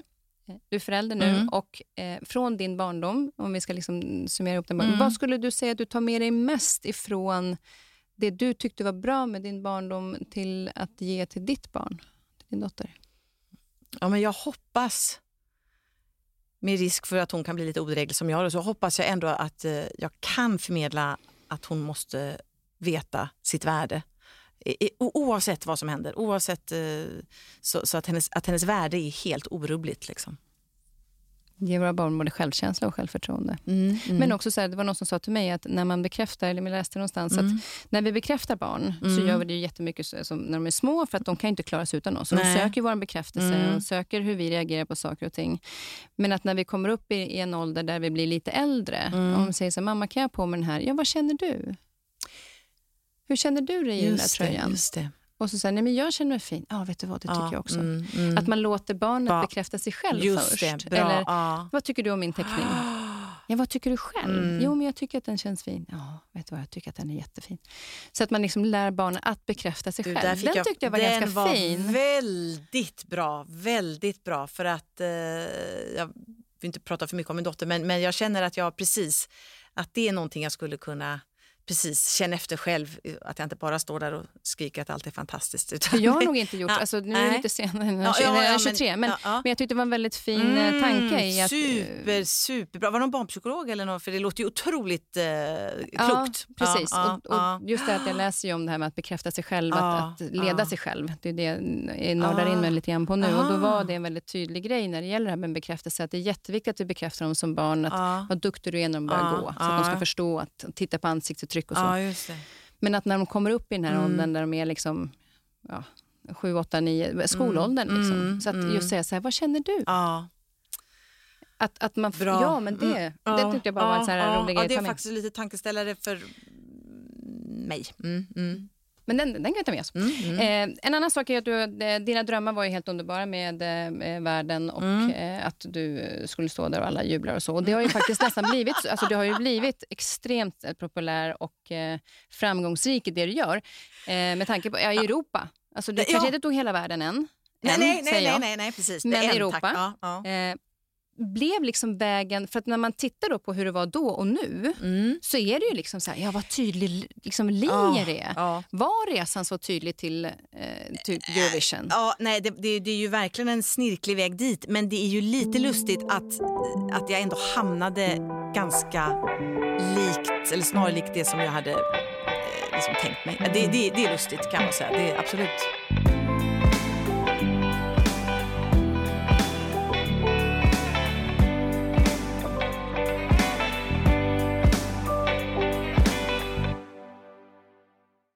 Speaker 1: eh, du är förälder nu
Speaker 2: Mm.
Speaker 1: och eh, från din barndom, om vi ska liksom summera ihop den,
Speaker 2: Mm.
Speaker 1: vad skulle du säga att du tar med dig mest ifrån det du tyckte var bra med din barndom till att ge till ditt barn, till din dotter?
Speaker 2: Ja, men jag hoppas, med risk för att hon kan bli lite odräglig som jag, så hoppas jag ändå att eh, jag kan förmedla att hon måste veta sitt värde. Oavsett vad som händer, oavsett eh, så, så att, hennes, att hennes värde är helt orubbligt. Liksom.
Speaker 1: Ge våra barn både självkänsla och självförtroende.
Speaker 2: Mm.
Speaker 1: Men också så här, det var någon som sa till mig att när man bekräftar, eller jag läste någonstans
Speaker 2: Mm.
Speaker 1: att när vi bekräftar barn så
Speaker 2: Mm.
Speaker 1: gör vi det ju jättemycket så, när de är små för att de kan inte klara sig utan oss. Så de söker vår bekräftelse
Speaker 2: Mm.
Speaker 1: och söker hur vi reagerar på saker och ting. Men att när vi kommer upp i, i en ålder där vi blir lite äldre,
Speaker 2: Mm.
Speaker 1: om de säger så här, mamma kan jag på mig den här? Ja, vad känner du? Hur känner du dig i den där
Speaker 2: Just det,
Speaker 1: tröjan?
Speaker 2: just det.
Speaker 1: Och så säger nej men jag känner mig fin. Ja, vet du vad, det tycker
Speaker 2: Ja,
Speaker 1: jag också.
Speaker 2: mm, mm.
Speaker 1: Att man låter barnet
Speaker 2: Ja.
Speaker 1: bekräfta sig själv
Speaker 2: Just
Speaker 1: först.
Speaker 2: det, bra.
Speaker 1: Eller,
Speaker 2: ja.
Speaker 1: vad tycker du om min teckning? Ja, vad tycker du själv?
Speaker 2: Mm.
Speaker 1: Jo, men jag tycker att den känns fin. Ja, vet du vad, jag tycker att den är jättefin. Så att man liksom lär barnen att bekräfta sig själv. Den tyckte jag var
Speaker 2: den
Speaker 1: ganska
Speaker 2: var
Speaker 1: fin.
Speaker 2: väldigt bra, väldigt bra. För att, eh, jag vill inte prata för mycket om min dotter, men, men jag känner att jag precis, att det är någonting jag skulle kunna precis känna efter själv. Att jag inte bara står där och skriker att allt är fantastiskt. Utan
Speaker 1: jag har nog inte gjort,
Speaker 2: Ja,
Speaker 1: alltså, nu är det
Speaker 2: nej.
Speaker 1: lite senare än
Speaker 2: Ja,
Speaker 1: ja,
Speaker 2: ja, ja, men-
Speaker 1: 23, men,
Speaker 2: ja.
Speaker 1: men jag tyckte det var en väldigt fin eh, tanke i att... eh,
Speaker 2: super, superbra. Var det någon barnpsykolog eller något? För det låter ju otroligt eh, klokt.
Speaker 1: Precis. Och, och Just det att jag läser om det här med att bekräfta sig själv, att, att leda sig själv. Det är det jag nördar in mig lite grann på nu. Och då
Speaker 2: Ah.
Speaker 1: var det en väldigt tydlig grej när det gäller det här med bekräftelse, att det är jätteviktigt att vi bekräftar dem som barn, att
Speaker 2: ja,
Speaker 1: vad duktig du är när de börjar
Speaker 2: Ja,
Speaker 1: gå. Så att de ska förstå att titta på ansiktsuttryck och så.
Speaker 2: ja, det.
Speaker 1: Men att när de kommer upp i den här
Speaker 2: Mm.
Speaker 1: åldern där de är liksom, ja, 7, 8, 9, skolåldern.
Speaker 2: Mm,
Speaker 1: Liksom.
Speaker 2: mm,
Speaker 1: så att
Speaker 2: mm.
Speaker 1: just säga så här, vad känner du?
Speaker 2: Ja.
Speaker 1: Att, att man,
Speaker 2: Bra.
Speaker 1: Ja, men det,
Speaker 2: Mm. Ja,
Speaker 1: det tyckte jag bara var en sån här
Speaker 2: ja,
Speaker 1: rolig
Speaker 2: ja,
Speaker 1: grej
Speaker 2: Det
Speaker 1: att ta
Speaker 2: är faktiskt lite tankeställare för mig. Mm, mm,
Speaker 1: Men den, den kan vi ta med oss.
Speaker 2: mm, mm.
Speaker 1: Eh, en annan sak är att du, eh, dina drömmar var ju helt underbara med eh, världen och
Speaker 2: Mm.
Speaker 1: eh, att du eh, skulle stå där och alla jublar och så. Och det har ju faktiskt nästan blivit så. Alltså, du har ju blivit extremt eh, populär och eh, framgångsrik i det du gör. Eh, med tanke på ja, i Europa. Alltså, du
Speaker 2: Ja.
Speaker 1: kanske inte tog hela världen än.
Speaker 2: Nej,
Speaker 1: än,
Speaker 2: nej, nej, nej, nej, precis.
Speaker 1: Men
Speaker 2: en,
Speaker 1: Europa?
Speaker 2: tack. Ja, ja.
Speaker 1: Eh, blev liksom vägen, för att när man tittar då på hur det var då och nu
Speaker 2: Mm.
Speaker 1: så är det ju liksom så här, ja vad tydlig liksom, linje det är.
Speaker 2: Ja.
Speaker 1: Var resan så tydlig till, eh, till Eurovision?
Speaker 2: Ja, nej, det, det, det är ju verkligen en snirklig väg dit, men det är ju lite lustigt att, att jag ändå hamnade ganska likt, eller snarlikt det som jag hade eh, liksom tänkt mig. Det, det, det är lustigt kan man säga, det är absolut.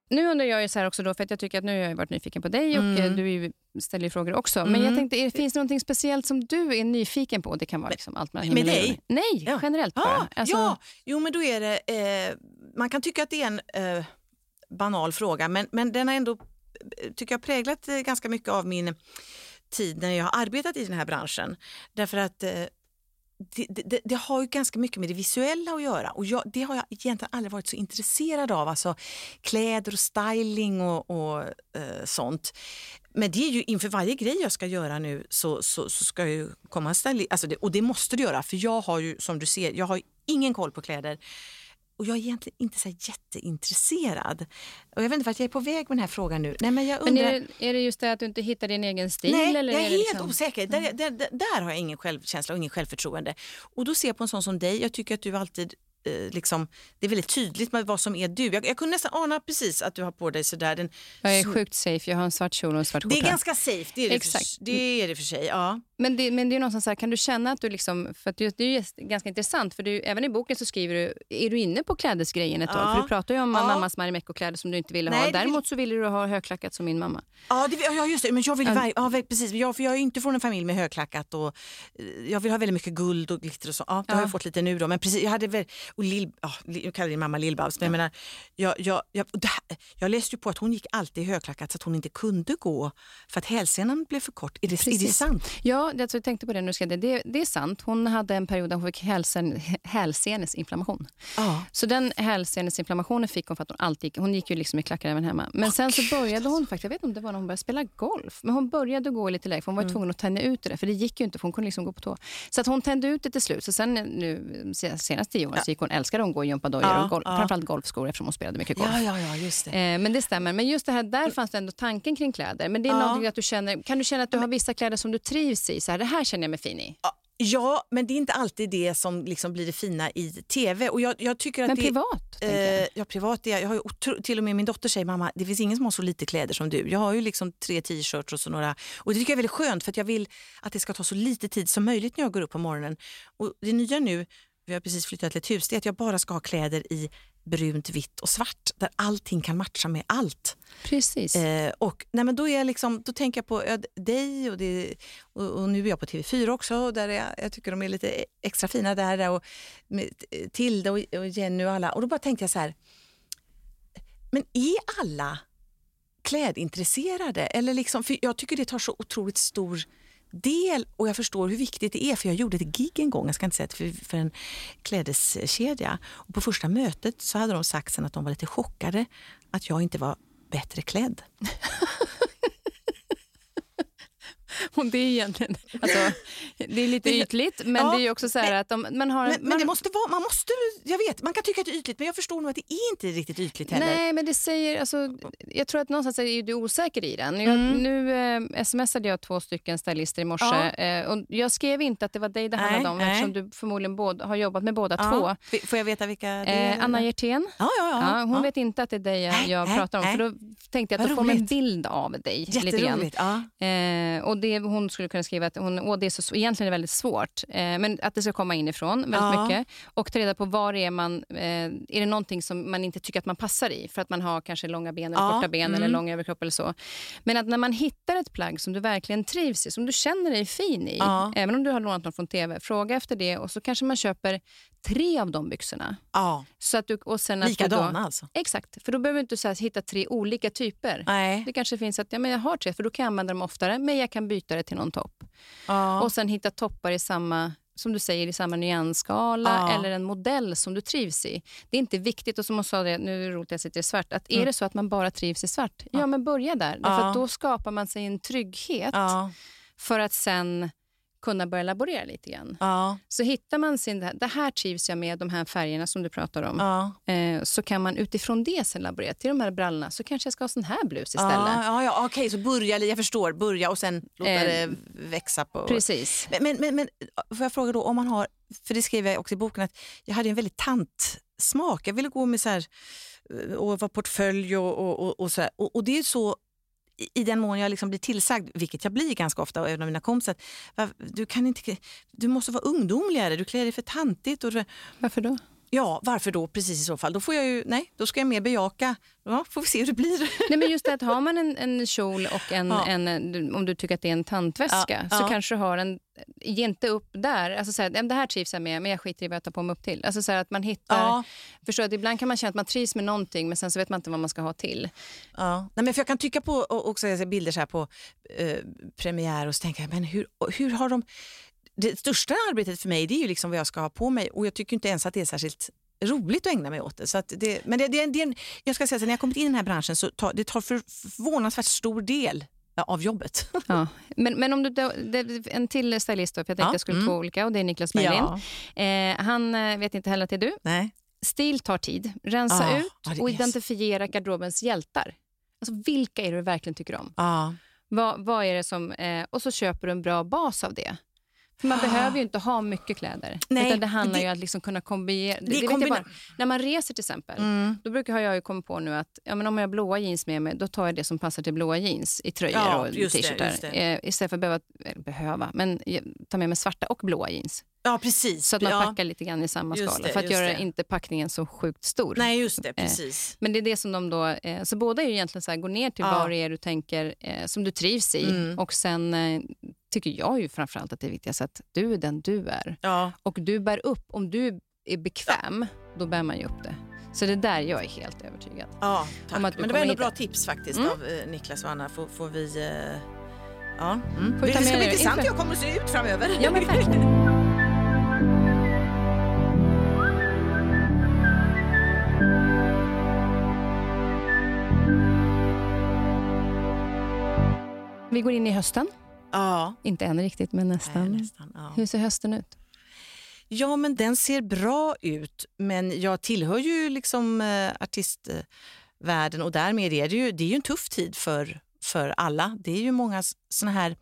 Speaker 1: Nu undrar jag ju så här också då, för att jag tycker att nu har jag varit nyfiken på dig och
Speaker 2: Mm.
Speaker 1: eh, du är ju- ställer ju frågor också. Men
Speaker 2: Mm.
Speaker 1: jag tänkte, är, finns det något speciellt som du är nyfiken på? Det kan vara liksom allt mellan
Speaker 2: med dig?
Speaker 1: Nej,
Speaker 2: Ja.
Speaker 1: generellt bara.
Speaker 2: Ah,
Speaker 1: Alltså,
Speaker 2: Ja, jo men då är det, eh, man kan tycka att det är en eh, banal fråga men, men den har ändå eh, tycker jag präglat eh, ganska mycket av min tid när jag har arbetat i den här branschen. Därför att eh, det, det, det har ju ganska mycket med det visuella att göra och jag, det har jag egentligen aldrig varit så intresserad av, alltså kläder och styling och, och eh, sånt. Men det är ju inför varje grej jag ska göra nu så, så, så ska jag ju komma en styling, alltså det, och det måste du göra för jag har ju som du ser, jag har ju ingen koll på kläder. Och jag är egentligen inte så jätteintresserad. Och jag vet inte vart jag är på väg med den här frågan nu. Nej, men jag
Speaker 1: men
Speaker 2: undrar...
Speaker 1: är det, är det just det att du inte hittar din egen stil?
Speaker 2: Nej,
Speaker 1: eller
Speaker 2: jag är,
Speaker 1: är
Speaker 2: helt
Speaker 1: liksom...
Speaker 2: osäker. Där, där, där, där har jag ingen självkänsla och ingen självförtroende. Och då ser jag på en sån som dig, jag tycker att du alltid liksom, det är väldigt tydligt med vad som är du. Jag, jag kunde nästan ana precis att du har på dig sådär. Den,
Speaker 1: Jag är sjukt safe, jag har en svart kjol och en svart
Speaker 2: det är
Speaker 1: skjorta.
Speaker 2: ganska safe, det är det,
Speaker 1: Exakt.
Speaker 2: För, det är det för sig. Ja.
Speaker 1: Men det, men det är någonstans så här, kan du känna att du liksom, för att det, det är ganska intressant, för du, även i boken så skriver du, är du inne på klädesgrejen ett tag?
Speaker 2: Ja.
Speaker 1: För du pratar ju om
Speaker 2: Ja.
Speaker 1: mammas Marimekko-kläder som du inte ville
Speaker 2: Nej,
Speaker 1: ha.
Speaker 2: det vill-
Speaker 1: Däremot så ville du ha högklackat som min mamma.
Speaker 2: Ja, det, ja, just det. Men jag vill,
Speaker 1: Ja.
Speaker 2: ja, precis. Jag, för jag är inte från en familj med högklackat och eh, jag vill ha väldigt mycket guld och glitter och så. Ja, det har
Speaker 1: Ja.
Speaker 2: jag fått lite nu då. Men precis, jag hade väl, och Lill, ja, jag kallar din mamma Lill-Babs, men jag menar, jag, jag, jag, här, jag läste ju på att hon gick alltid i högklackat så att hon inte kunde gå för att hälsenan blev för kort. Är det, är det sant?
Speaker 1: Ja, alltså, jag tänkte på det nu. Ska det, det, det är sant. Hon hade en period där hon fick hälsen, hälsenesinflammation.
Speaker 2: Ja.
Speaker 1: Så den hälsenesinflammationen fick hon för att hon alltid gick, hon gick ju liksom i klackar även hemma. Men sen så började hon faktiskt, jag vet inte om det var när hon började spela golf, men hon började gå lite lägre för hon var ju tvungen att tänja ut det, för det gick ju inte för hon kunde liksom gå på tå. Så att hon tände ut det till slut. Så sen nu se- senaste tio åren så gick hon, älskade hon att gå i gympadojor
Speaker 2: Ja,
Speaker 1: och golf,
Speaker 2: ja.
Speaker 1: framförallt golfskor eftersom hon spelade mycket golf.
Speaker 2: Ja, ja, ja, just det.
Speaker 1: Eh, men det stämmer. Men just det här, där fanns det ändå tanken kring kläder. Men det är
Speaker 2: Ja.
Speaker 1: att du känner, kan du känna att du har vissa kläder som du trivs i? Så här, det här känner jag mig fin i.
Speaker 2: Ja, men det är inte alltid det som liksom blir det fina i tv. Och jag, jag tycker att
Speaker 1: Men
Speaker 2: det,
Speaker 1: privat, tänker jag.
Speaker 2: Eh, ja, privat är jag. jag har otro, till och med min dotter säger mamma, det finns ingen som har så lite kläder som du. Jag har ju liksom tre t-shirts och så några. Och det tycker jag är väldigt skönt för att jag vill att det ska ta så lite tid som möjligt när jag går upp på morgonen. Och det nya nu, vi har precis flyttat till ett hus, det är att jag bara ska ha kläder i brunt, vitt och svart där allting kan matcha med allt.
Speaker 1: Precis.
Speaker 2: Eh, och, nej, men då, är jag liksom, då tänker jag på ja, dig och, det, och, och nu är jag på TV4 också. Där jag, jag tycker de är lite extra fina där. och med Tilde och, och Jenny och alla. Och då bara tänkte jag så här. Men är alla klädintresserade? Eller liksom, för jag tycker det tar så otroligt stor del och jag förstår hur viktigt det är för jag gjorde ett gig en gång, jag ska inte säga det, för, för en klädeskedja. Och på första mötet så hade de sagt sen att de var lite chockade att jag inte var bättre klädd.
Speaker 1: Och det är egentligen, alltså, det är lite
Speaker 2: Men-
Speaker 1: ytligt, men
Speaker 2: Ja,
Speaker 1: det är också så här att om man har...
Speaker 2: Men, men
Speaker 1: man,
Speaker 2: det måste vara, man måste, jag vet, man kan tycka att det är ytligt men jag förstår nog att det är inte riktigt ytligt heller.
Speaker 1: Nej, men det säger... Alltså, jag tror att någonstans är du osäker i den. Jag,
Speaker 2: Mm.
Speaker 1: Nu eh, smsade jag två stycken stylister i morse.
Speaker 2: Ja.
Speaker 1: Eh, och jag skrev inte att det var dig det
Speaker 2: Nej,
Speaker 1: handlade om
Speaker 2: nej.
Speaker 1: eftersom du förmodligen båda, har jobbat med båda
Speaker 2: Ja.
Speaker 1: två.
Speaker 2: F- Får jag veta vilka det är?
Speaker 1: Eh, Anna Hjertén.
Speaker 2: Ja, ja, ja.
Speaker 1: Hon vet inte att det är dig jag, jag pratar om. För Då tänkte jag att
Speaker 2: Vad
Speaker 1: då får man en bild av dig. Lite grann.
Speaker 2: Jätteroligt. Ja.
Speaker 1: Eh, och det, hon skulle kunna skriva att hon, åh, det är så, egentligen är det väldigt svårt, eh, men att det ska komma inifrån väldigt
Speaker 2: Ja.
Speaker 1: mycket. Och ta reda på var är man, eh, är det någonting som man inte tycker att man passar i för att man har kanske långa ben eller
Speaker 2: Ja,
Speaker 1: korta ben eller
Speaker 2: mm.
Speaker 1: lång överkropp eller så. Men att när man hittar ett plagg som du verkligen trivs i, som du känner dig fin i,
Speaker 2: Ja.
Speaker 1: även om du har lånat något från TV, fråga efter det och så kanske man köper tre av de byxorna.
Speaker 2: ja.
Speaker 1: Så att du, och sen att
Speaker 2: Likadana
Speaker 1: då,
Speaker 2: alltså?
Speaker 1: Exakt, för då behöver du inte så här, hitta tre olika typer.
Speaker 2: Nej.
Speaker 1: Det kanske finns att ja, men jag har tre, för då kan jag använda dem oftare, men jag kan byta det till någon topp.
Speaker 2: Ja.
Speaker 1: Och sen hitta toppar i samma som du säger, i samma nyansskala
Speaker 2: Ja.
Speaker 1: eller en modell som du trivs i. Det är inte viktigt, och som hon sa, det, nu är det roligt att jag sitter i svart, att är det så att man bara trivs i svart, ja, men börja där. Därför
Speaker 2: Mm. Ja.
Speaker 1: då skapar man sig en trygghet
Speaker 2: ja.
Speaker 1: för att sen kunna börja laborera lite grann.
Speaker 2: Ja.
Speaker 1: Så hittar man sin, det här trivs jag med, de här färgerna som du pratar om,
Speaker 2: Ja.
Speaker 1: eh, så kan man utifrån det sen laborera. Till de här brallorna så kanske jag ska ha sån här blus istället.
Speaker 2: Ja, ja, ja, okej, så börja, jag förstår, börja och sen låta
Speaker 1: Eh,
Speaker 2: det växa. på.
Speaker 1: Precis.
Speaker 2: Men, men, men, men får jag fråga då, om man har, för det skrev jag också i boken, att jag hade en väldigt tantsmak. Jag ville gå med så här, eh, och vara portfölj och, och, och, och så här. Och, och det är så i- den mån jag liksom blir tillsagd, vilket jag blir ganska ofta, och även av mina kompisar, att, du, kan inte, du måste vara ungdomligare, du klär dig för tantigt. Och,
Speaker 1: Varför då?
Speaker 2: Ja, varför då precis i så fall? Då får jag ju, nej, då ska jag mer bejaka. Ja, får vi se hur det blir.
Speaker 1: Nej, men just det att har man en, en kjol och en,
Speaker 2: Ja.
Speaker 1: en, om du tycker att det är en tantväska,
Speaker 2: Ja,
Speaker 1: så kanske du har en, ge inte upp där. Alltså så här, "Nej, men det här trivs jag med, men jag skiter i vad jag tar på mig upp till. Alltså så här, att man hittar,
Speaker 2: Ja.
Speaker 1: förstår att ibland kan man känna att man trivs med någonting, men sen så vet man inte vad man ska ha till.
Speaker 2: Ja. Nej, men för jag kan tycka på också jag ser bilder så här på eh, premiär och så tänker jag, men hur, hur har de... Det största arbetet för mig det är ju liksom vad jag ska ha på mig och jag tycker inte ens att det är särskilt roligt att ägna mig åt det. Så det men det, det, det, jag ska säga så när jag kommit in i den här branschen så tar det tar för, förvånansvärt stor del av jobbet.
Speaker 1: Ja. Men, men om du, en till stylist, då, för jag tänkte
Speaker 2: Ja,
Speaker 1: jag skulle
Speaker 2: mm.
Speaker 1: två olika, och det är Niklas Berlin. Eh, han eh, vet inte heller att det är du.
Speaker 2: Nej.
Speaker 1: Stil tar tid. Rensa
Speaker 2: Ja,
Speaker 1: ut
Speaker 2: ja, det
Speaker 1: och
Speaker 2: är så.
Speaker 1: identifiera garderobens hjältar. Alltså, vilka är det du verkligen tycker om?
Speaker 2: Ja.
Speaker 1: Vad, vad är det som, eh, och så köper du en bra bas av det. För man behöver ju inte ha mycket kläder.
Speaker 2: Nej,
Speaker 1: utan det handlar
Speaker 2: det-
Speaker 1: ju om att liksom kunna kombinera. Det,
Speaker 2: Det kombina-
Speaker 1: bara, när man reser till exempel,
Speaker 2: Mm.
Speaker 1: då brukar jag ju kommit på nu att ja, men om jag har blåa jeans med mig, då tar jag det som passar till blåa jeans i tröjor
Speaker 2: Ja,
Speaker 1: och t-shirtar. Eh, istället för att behöva, behöva, men tar med mig svarta och blåa jeans.
Speaker 2: ja, precis.
Speaker 1: Så att man
Speaker 2: ja.
Speaker 1: packar lite grann i samma
Speaker 2: Just
Speaker 1: skala.
Speaker 2: det,
Speaker 1: för att göra
Speaker 2: det.
Speaker 1: inte packningen så sjukt stor.
Speaker 2: Nej, just det. Precis.
Speaker 1: Men det är det som de då... Eh, så båda är ju egentligen så här, gå ner till
Speaker 2: Ja.
Speaker 1: vad det är du tänker eh, som du trivs i.
Speaker 2: Mm.
Speaker 1: Och sen eh, tycker jag ju framförallt att det är viktigast att du är den du är.
Speaker 2: Ja.
Speaker 1: Och du bär upp, om du är bekväm, då bär man ju upp det. Så det där jag är helt övertygad.
Speaker 2: Ja, tack. Men det var ändå
Speaker 1: hitta-
Speaker 2: bra tips faktiskt
Speaker 1: Mm.
Speaker 2: av eh, Niklas och Anna. Får, får vi... Eh, ja. Mm.
Speaker 1: Vi
Speaker 2: Det ska bli intressant hur jag kommer att se ut framöver.
Speaker 1: Ja, men verkligen. Vi går in i hösten.
Speaker 2: Ja.
Speaker 1: Inte än riktigt, men
Speaker 2: Nej,
Speaker 1: nästan.
Speaker 2: nästan, ja.
Speaker 1: Hur ser hösten ut?
Speaker 2: Ja, men den ser bra ut. Men jag tillhör ju liksom eh, artistvärlden och därmed är det ju, det är ju en tuff tid för, för alla. Det är ju många såna här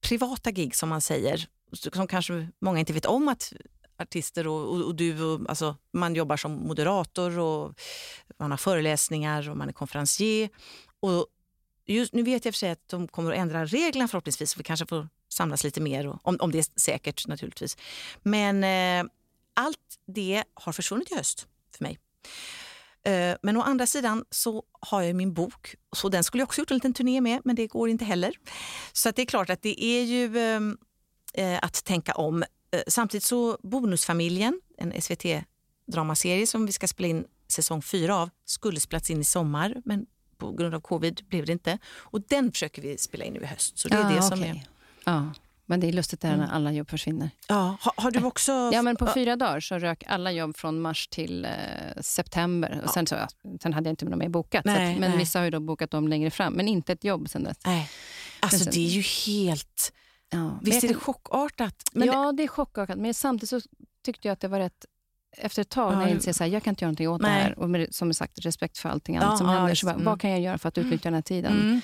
Speaker 2: privata gig som man säger, som kanske många inte vet om att artister och, och, och du, och, alltså, man jobbar som moderator och man har föreläsningar och man är konferencier. Och just, nu vet jag för sig att de kommer att ändra reglerna förhoppningsvis, så vi kanske får samlas lite mer, och, om, om det är säkert naturligtvis. Men eh, allt det har försvunnit i höst för mig. Eh, men å andra sidan så har jag min bok, så den skulle jag också gjort en liten turné med, men det går inte heller. Så att det är klart att det är ju eh, eh att tänka om. Eh, samtidigt så Bonusfamiljen, en SVT-dramaserie som vi ska spela in säsong fyra av, skulle spelats in i sommar, men på grund av covid blev det inte. Och den försöker vi spela in nu i höst. Så det är
Speaker 1: Ah,
Speaker 2: det som
Speaker 1: okej.
Speaker 2: är...
Speaker 1: Ja, men det är lustigt där
Speaker 2: Mm.
Speaker 1: när alla jobb försvinner.
Speaker 2: Ja, har, har du också...
Speaker 1: Ja, men på fyra dagar så rök alla jobb från mars till eh, september. Och sen, så, sen hade jag inte något mer bokat.
Speaker 2: Nej,
Speaker 1: att, men
Speaker 2: nej.
Speaker 1: vissa har ju då bokat dem längre fram, men inte ett jobb sen dess.
Speaker 2: Nej. Alltså
Speaker 1: sen-
Speaker 2: det är ju helt...
Speaker 1: Ja,
Speaker 2: Visst är det chockartat? Men
Speaker 1: ja, det är chockartat. Men samtidigt så tyckte jag att det var rätt efter ett tag
Speaker 2: Ja,
Speaker 1: när jag inser att jag kan inte göra någonting åt
Speaker 2: Nej.
Speaker 1: det här. Och med, som sagt, respekt för allting annat
Speaker 2: Ja,
Speaker 1: som
Speaker 2: ja,
Speaker 1: händer. Så bara,
Speaker 2: mm.
Speaker 1: Vad kan jag göra för att utnyttja den här tiden?
Speaker 2: Mm.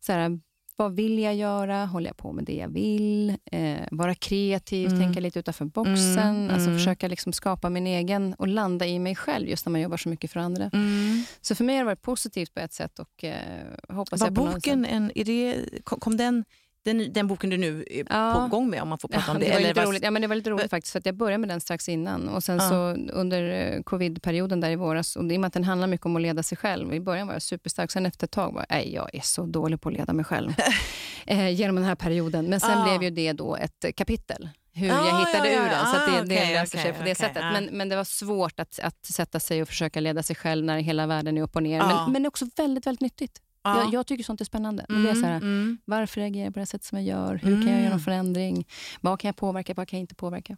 Speaker 1: Så här, vad vill jag göra? Håller jag på med det jag vill? Eh, vara kreativ,
Speaker 2: Mm.
Speaker 1: tänka lite utanför boxen.
Speaker 2: Mm,
Speaker 1: Alltså
Speaker 2: mm.
Speaker 1: försöka liksom skapa min egen och landa i mig själv just när man jobbar så mycket för andra.
Speaker 2: Mm.
Speaker 1: Så för mig har det varit positivt på ett sätt och eh, hoppas
Speaker 2: Var
Speaker 1: jag på
Speaker 2: boken, en, är det, kom den, den, den boken du nu är
Speaker 1: Ja.
Speaker 2: på gång med om man får prata
Speaker 1: Ja,
Speaker 2: om
Speaker 1: det
Speaker 2: det?
Speaker 1: var
Speaker 2: eller vad-
Speaker 1: roligt. Ja, men det var lite roligt faktiskt, för jag började med den strax innan. Och sen
Speaker 2: Ja.
Speaker 1: så under eh, covid-perioden där i våras, och i och med att den handlar mycket om att leda sig själv. I början var jag superstark, sen efter ett tag var jag, jag är så dålig på att leda mig själv. eh, genom den här perioden. Men sen
Speaker 2: Ja.
Speaker 1: blev ju det då ett kapitel. Hur
Speaker 2: Ja,
Speaker 1: jag hittade
Speaker 2: ja, ja,
Speaker 1: ur den. Så
Speaker 2: ah,
Speaker 1: det, det
Speaker 2: okej,
Speaker 1: löser sig på det
Speaker 2: okej,
Speaker 1: sättet.
Speaker 2: ja.
Speaker 1: Men, men det var svårt att, att sätta sig och försöka leda sig själv när hela världen är upp och ner. Men, men också väldigt, väldigt nyttigt.
Speaker 2: Ja.
Speaker 1: Jag, jag tycker sånt är spännande. Men det är så här,
Speaker 2: mm.
Speaker 1: varför reagerar jag på det sätt som jag gör? Hur kan jag
Speaker 2: Mm.
Speaker 1: göra en förändring? Vad kan jag påverka? Vad kan jag inte påverka?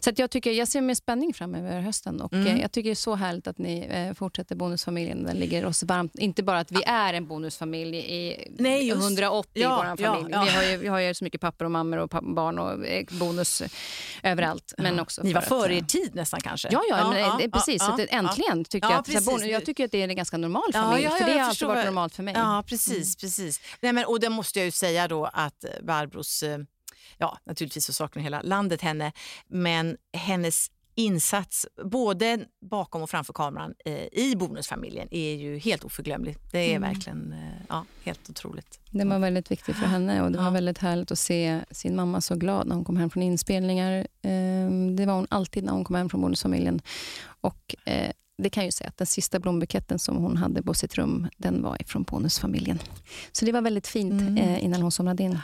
Speaker 1: Så att jag, tycker, jag ser med spänning fram över hösten. Och
Speaker 2: Mm.
Speaker 1: eh, Jag tycker det är så härligt att ni eh, fortsätter Bonusfamiljen. Den ligger oss varmt. Inte bara att vi är en bonusfamilj i
Speaker 2: Nej, just-
Speaker 1: 180
Speaker 2: Ja,
Speaker 1: i vår
Speaker 2: ja,
Speaker 1: familj.
Speaker 2: ja.
Speaker 1: Vi, har ju, vi har ju så mycket pappor och mammor och barn och eh, bonus överallt. Men också
Speaker 2: Ni var före er
Speaker 1: eh,
Speaker 2: tid nästan kanske?
Speaker 1: Ja, ja, men, eh, precis.
Speaker 2: ja,
Speaker 1: så att
Speaker 2: ja,
Speaker 1: äntligen tyckte
Speaker 2: Ja,
Speaker 1: jag att... bonus, jag tycker att det är en ganska normal
Speaker 2: Ja,
Speaker 1: familj.
Speaker 2: ja, ja,
Speaker 1: för det har alltid varit normalt för mig.
Speaker 2: Ja, precis. precis. Nej, men, och det måste jag ju säga då att Barbros, eh, ja naturligtvis så saknar hela landet henne, men hennes insats både bakom och framför kameran eh, i Bonusfamiljen är ju helt oförglömlig. Det är
Speaker 1: Mm.
Speaker 2: verkligen eh, ja, helt otroligt.
Speaker 1: Det var väldigt viktigt för henne och det var
Speaker 2: Ja.
Speaker 1: väldigt härligt att se sin mamma så glad när hon kom hem från inspelningar. Ehm, Det var hon alltid när hon kom hem från bonusfamiljen. Och eh, det kan jag ju säga att den sista blombuketten som hon hade på sitt rum, den var ifrån bonusfamiljen. Så det var väldigt fint
Speaker 2: Mm.
Speaker 1: eh, innan hon somnade in.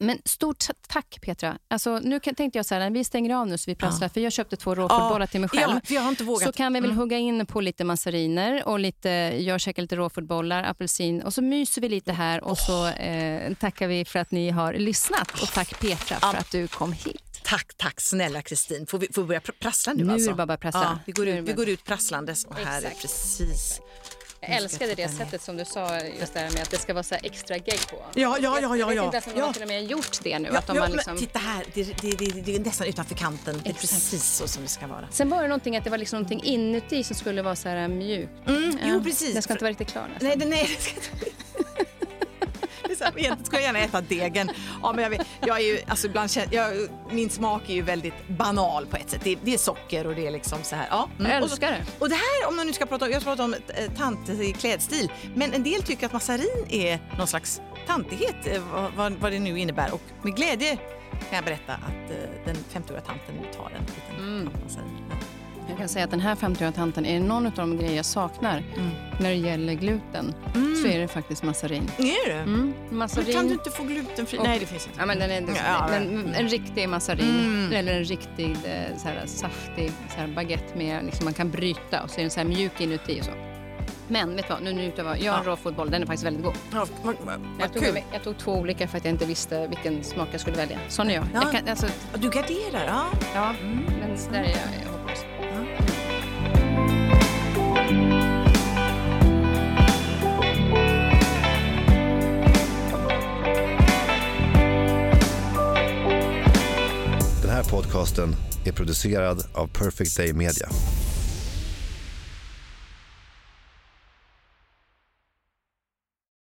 Speaker 1: Men stort tack Petra. Alltså, nu kan- tänkte jag så här, vi stänger av nu så vi prasslar, för jag köpte två råfodbollar till mig själv.
Speaker 2: Ja, jag har inte vågat.
Speaker 1: Så kan vi väl
Speaker 2: Mm.
Speaker 1: hugga in på lite massariner och lite, jag käkar lite råfodbollar, apelsin och så myser vi lite här och så eh, tackar vi för att ni har lyssnat och tack Petra för att du kom hit.
Speaker 2: Tack, tack snälla Kristin. Får vi, får vi börja pr- prassla nu,
Speaker 1: Nu är
Speaker 2: alltså?
Speaker 1: det bara att prassla.
Speaker 2: Ja, vi, går
Speaker 1: är
Speaker 2: ut, vi går ut prasslandes och här är
Speaker 1: Exakt.
Speaker 2: precis.
Speaker 1: Jag älskade det sättet som du sa, just det här med att det ska vara så här extra gegg på.
Speaker 2: Ja, ja, ja,
Speaker 1: jag
Speaker 2: ja,
Speaker 1: vet
Speaker 2: ja.
Speaker 1: inte om de
Speaker 2: ja.
Speaker 1: till och med gjort det nu.
Speaker 2: Ja,
Speaker 1: att de
Speaker 2: ja, men
Speaker 1: liksom...
Speaker 2: titta här, det, det, det, det är nästan utanför kanten. Det är
Speaker 1: Exakt.
Speaker 2: precis så som det ska vara.
Speaker 1: Sen var det någonting att det var liksom någonting inuti som skulle vara så här mjukt.
Speaker 2: Mm, jo, precis.
Speaker 1: Den ska inte vara riktigt klar nästan.
Speaker 2: Nej, det, nej, det ska inte Egentligen skulle jag gärna äta degen. Ja, men jag vet, jag är ju, alltså ibland jag, min smak är ju väldigt banal på ett sätt. Det, det är socker och det är liksom så här. Ja. mm.
Speaker 1: Jag
Speaker 2: Och
Speaker 1: älskar det.
Speaker 2: Och det här, om man nu ska prata om, jag pratar om eh, tantig klädstil, men en del tycker att massarin är någon slags tantighet, eh, vad, vad, det nu innebär. Och med glädje kan jag berätta att eh, den 50-åriga tanten nu tar en liten
Speaker 1: Mm.
Speaker 2: massarin. Ja.
Speaker 1: Jag kan säga att den här 50-åriga tanten, är det någon av de grejer jag saknar
Speaker 2: Mm.
Speaker 1: när det gäller gluten så är det faktiskt massarin.
Speaker 2: Är det?
Speaker 1: Mm,
Speaker 2: Men
Speaker 1: massarin.
Speaker 2: kan du inte få glutenfri?
Speaker 1: Och-
Speaker 2: Nej, det finns inte.
Speaker 1: Ja, men den är,
Speaker 2: Ja,
Speaker 1: men,
Speaker 2: mm.
Speaker 1: En riktig massarin
Speaker 2: Mm.
Speaker 1: eller en riktig eh, så här, saftig så här, baguette med liksom, man kan bryta och så är den så här mjuk inuti och så. Men vet du vad, nu njuter jag. Jag har en
Speaker 2: Ja.
Speaker 1: rå fotboll, den är faktiskt väldigt god.
Speaker 2: Ja, vad, vad,
Speaker 1: Jag tog,
Speaker 2: kul.
Speaker 1: jag tog två olika för att jag inte visste vilken smak jag skulle välja. Sån är jag.
Speaker 2: Ja.
Speaker 1: jag kan, alltså,
Speaker 2: Du garderar, ja.
Speaker 1: ja, men där är jag, jag hopplös.
Speaker 4: Den här podcasten är producerad av Perfect Day Media.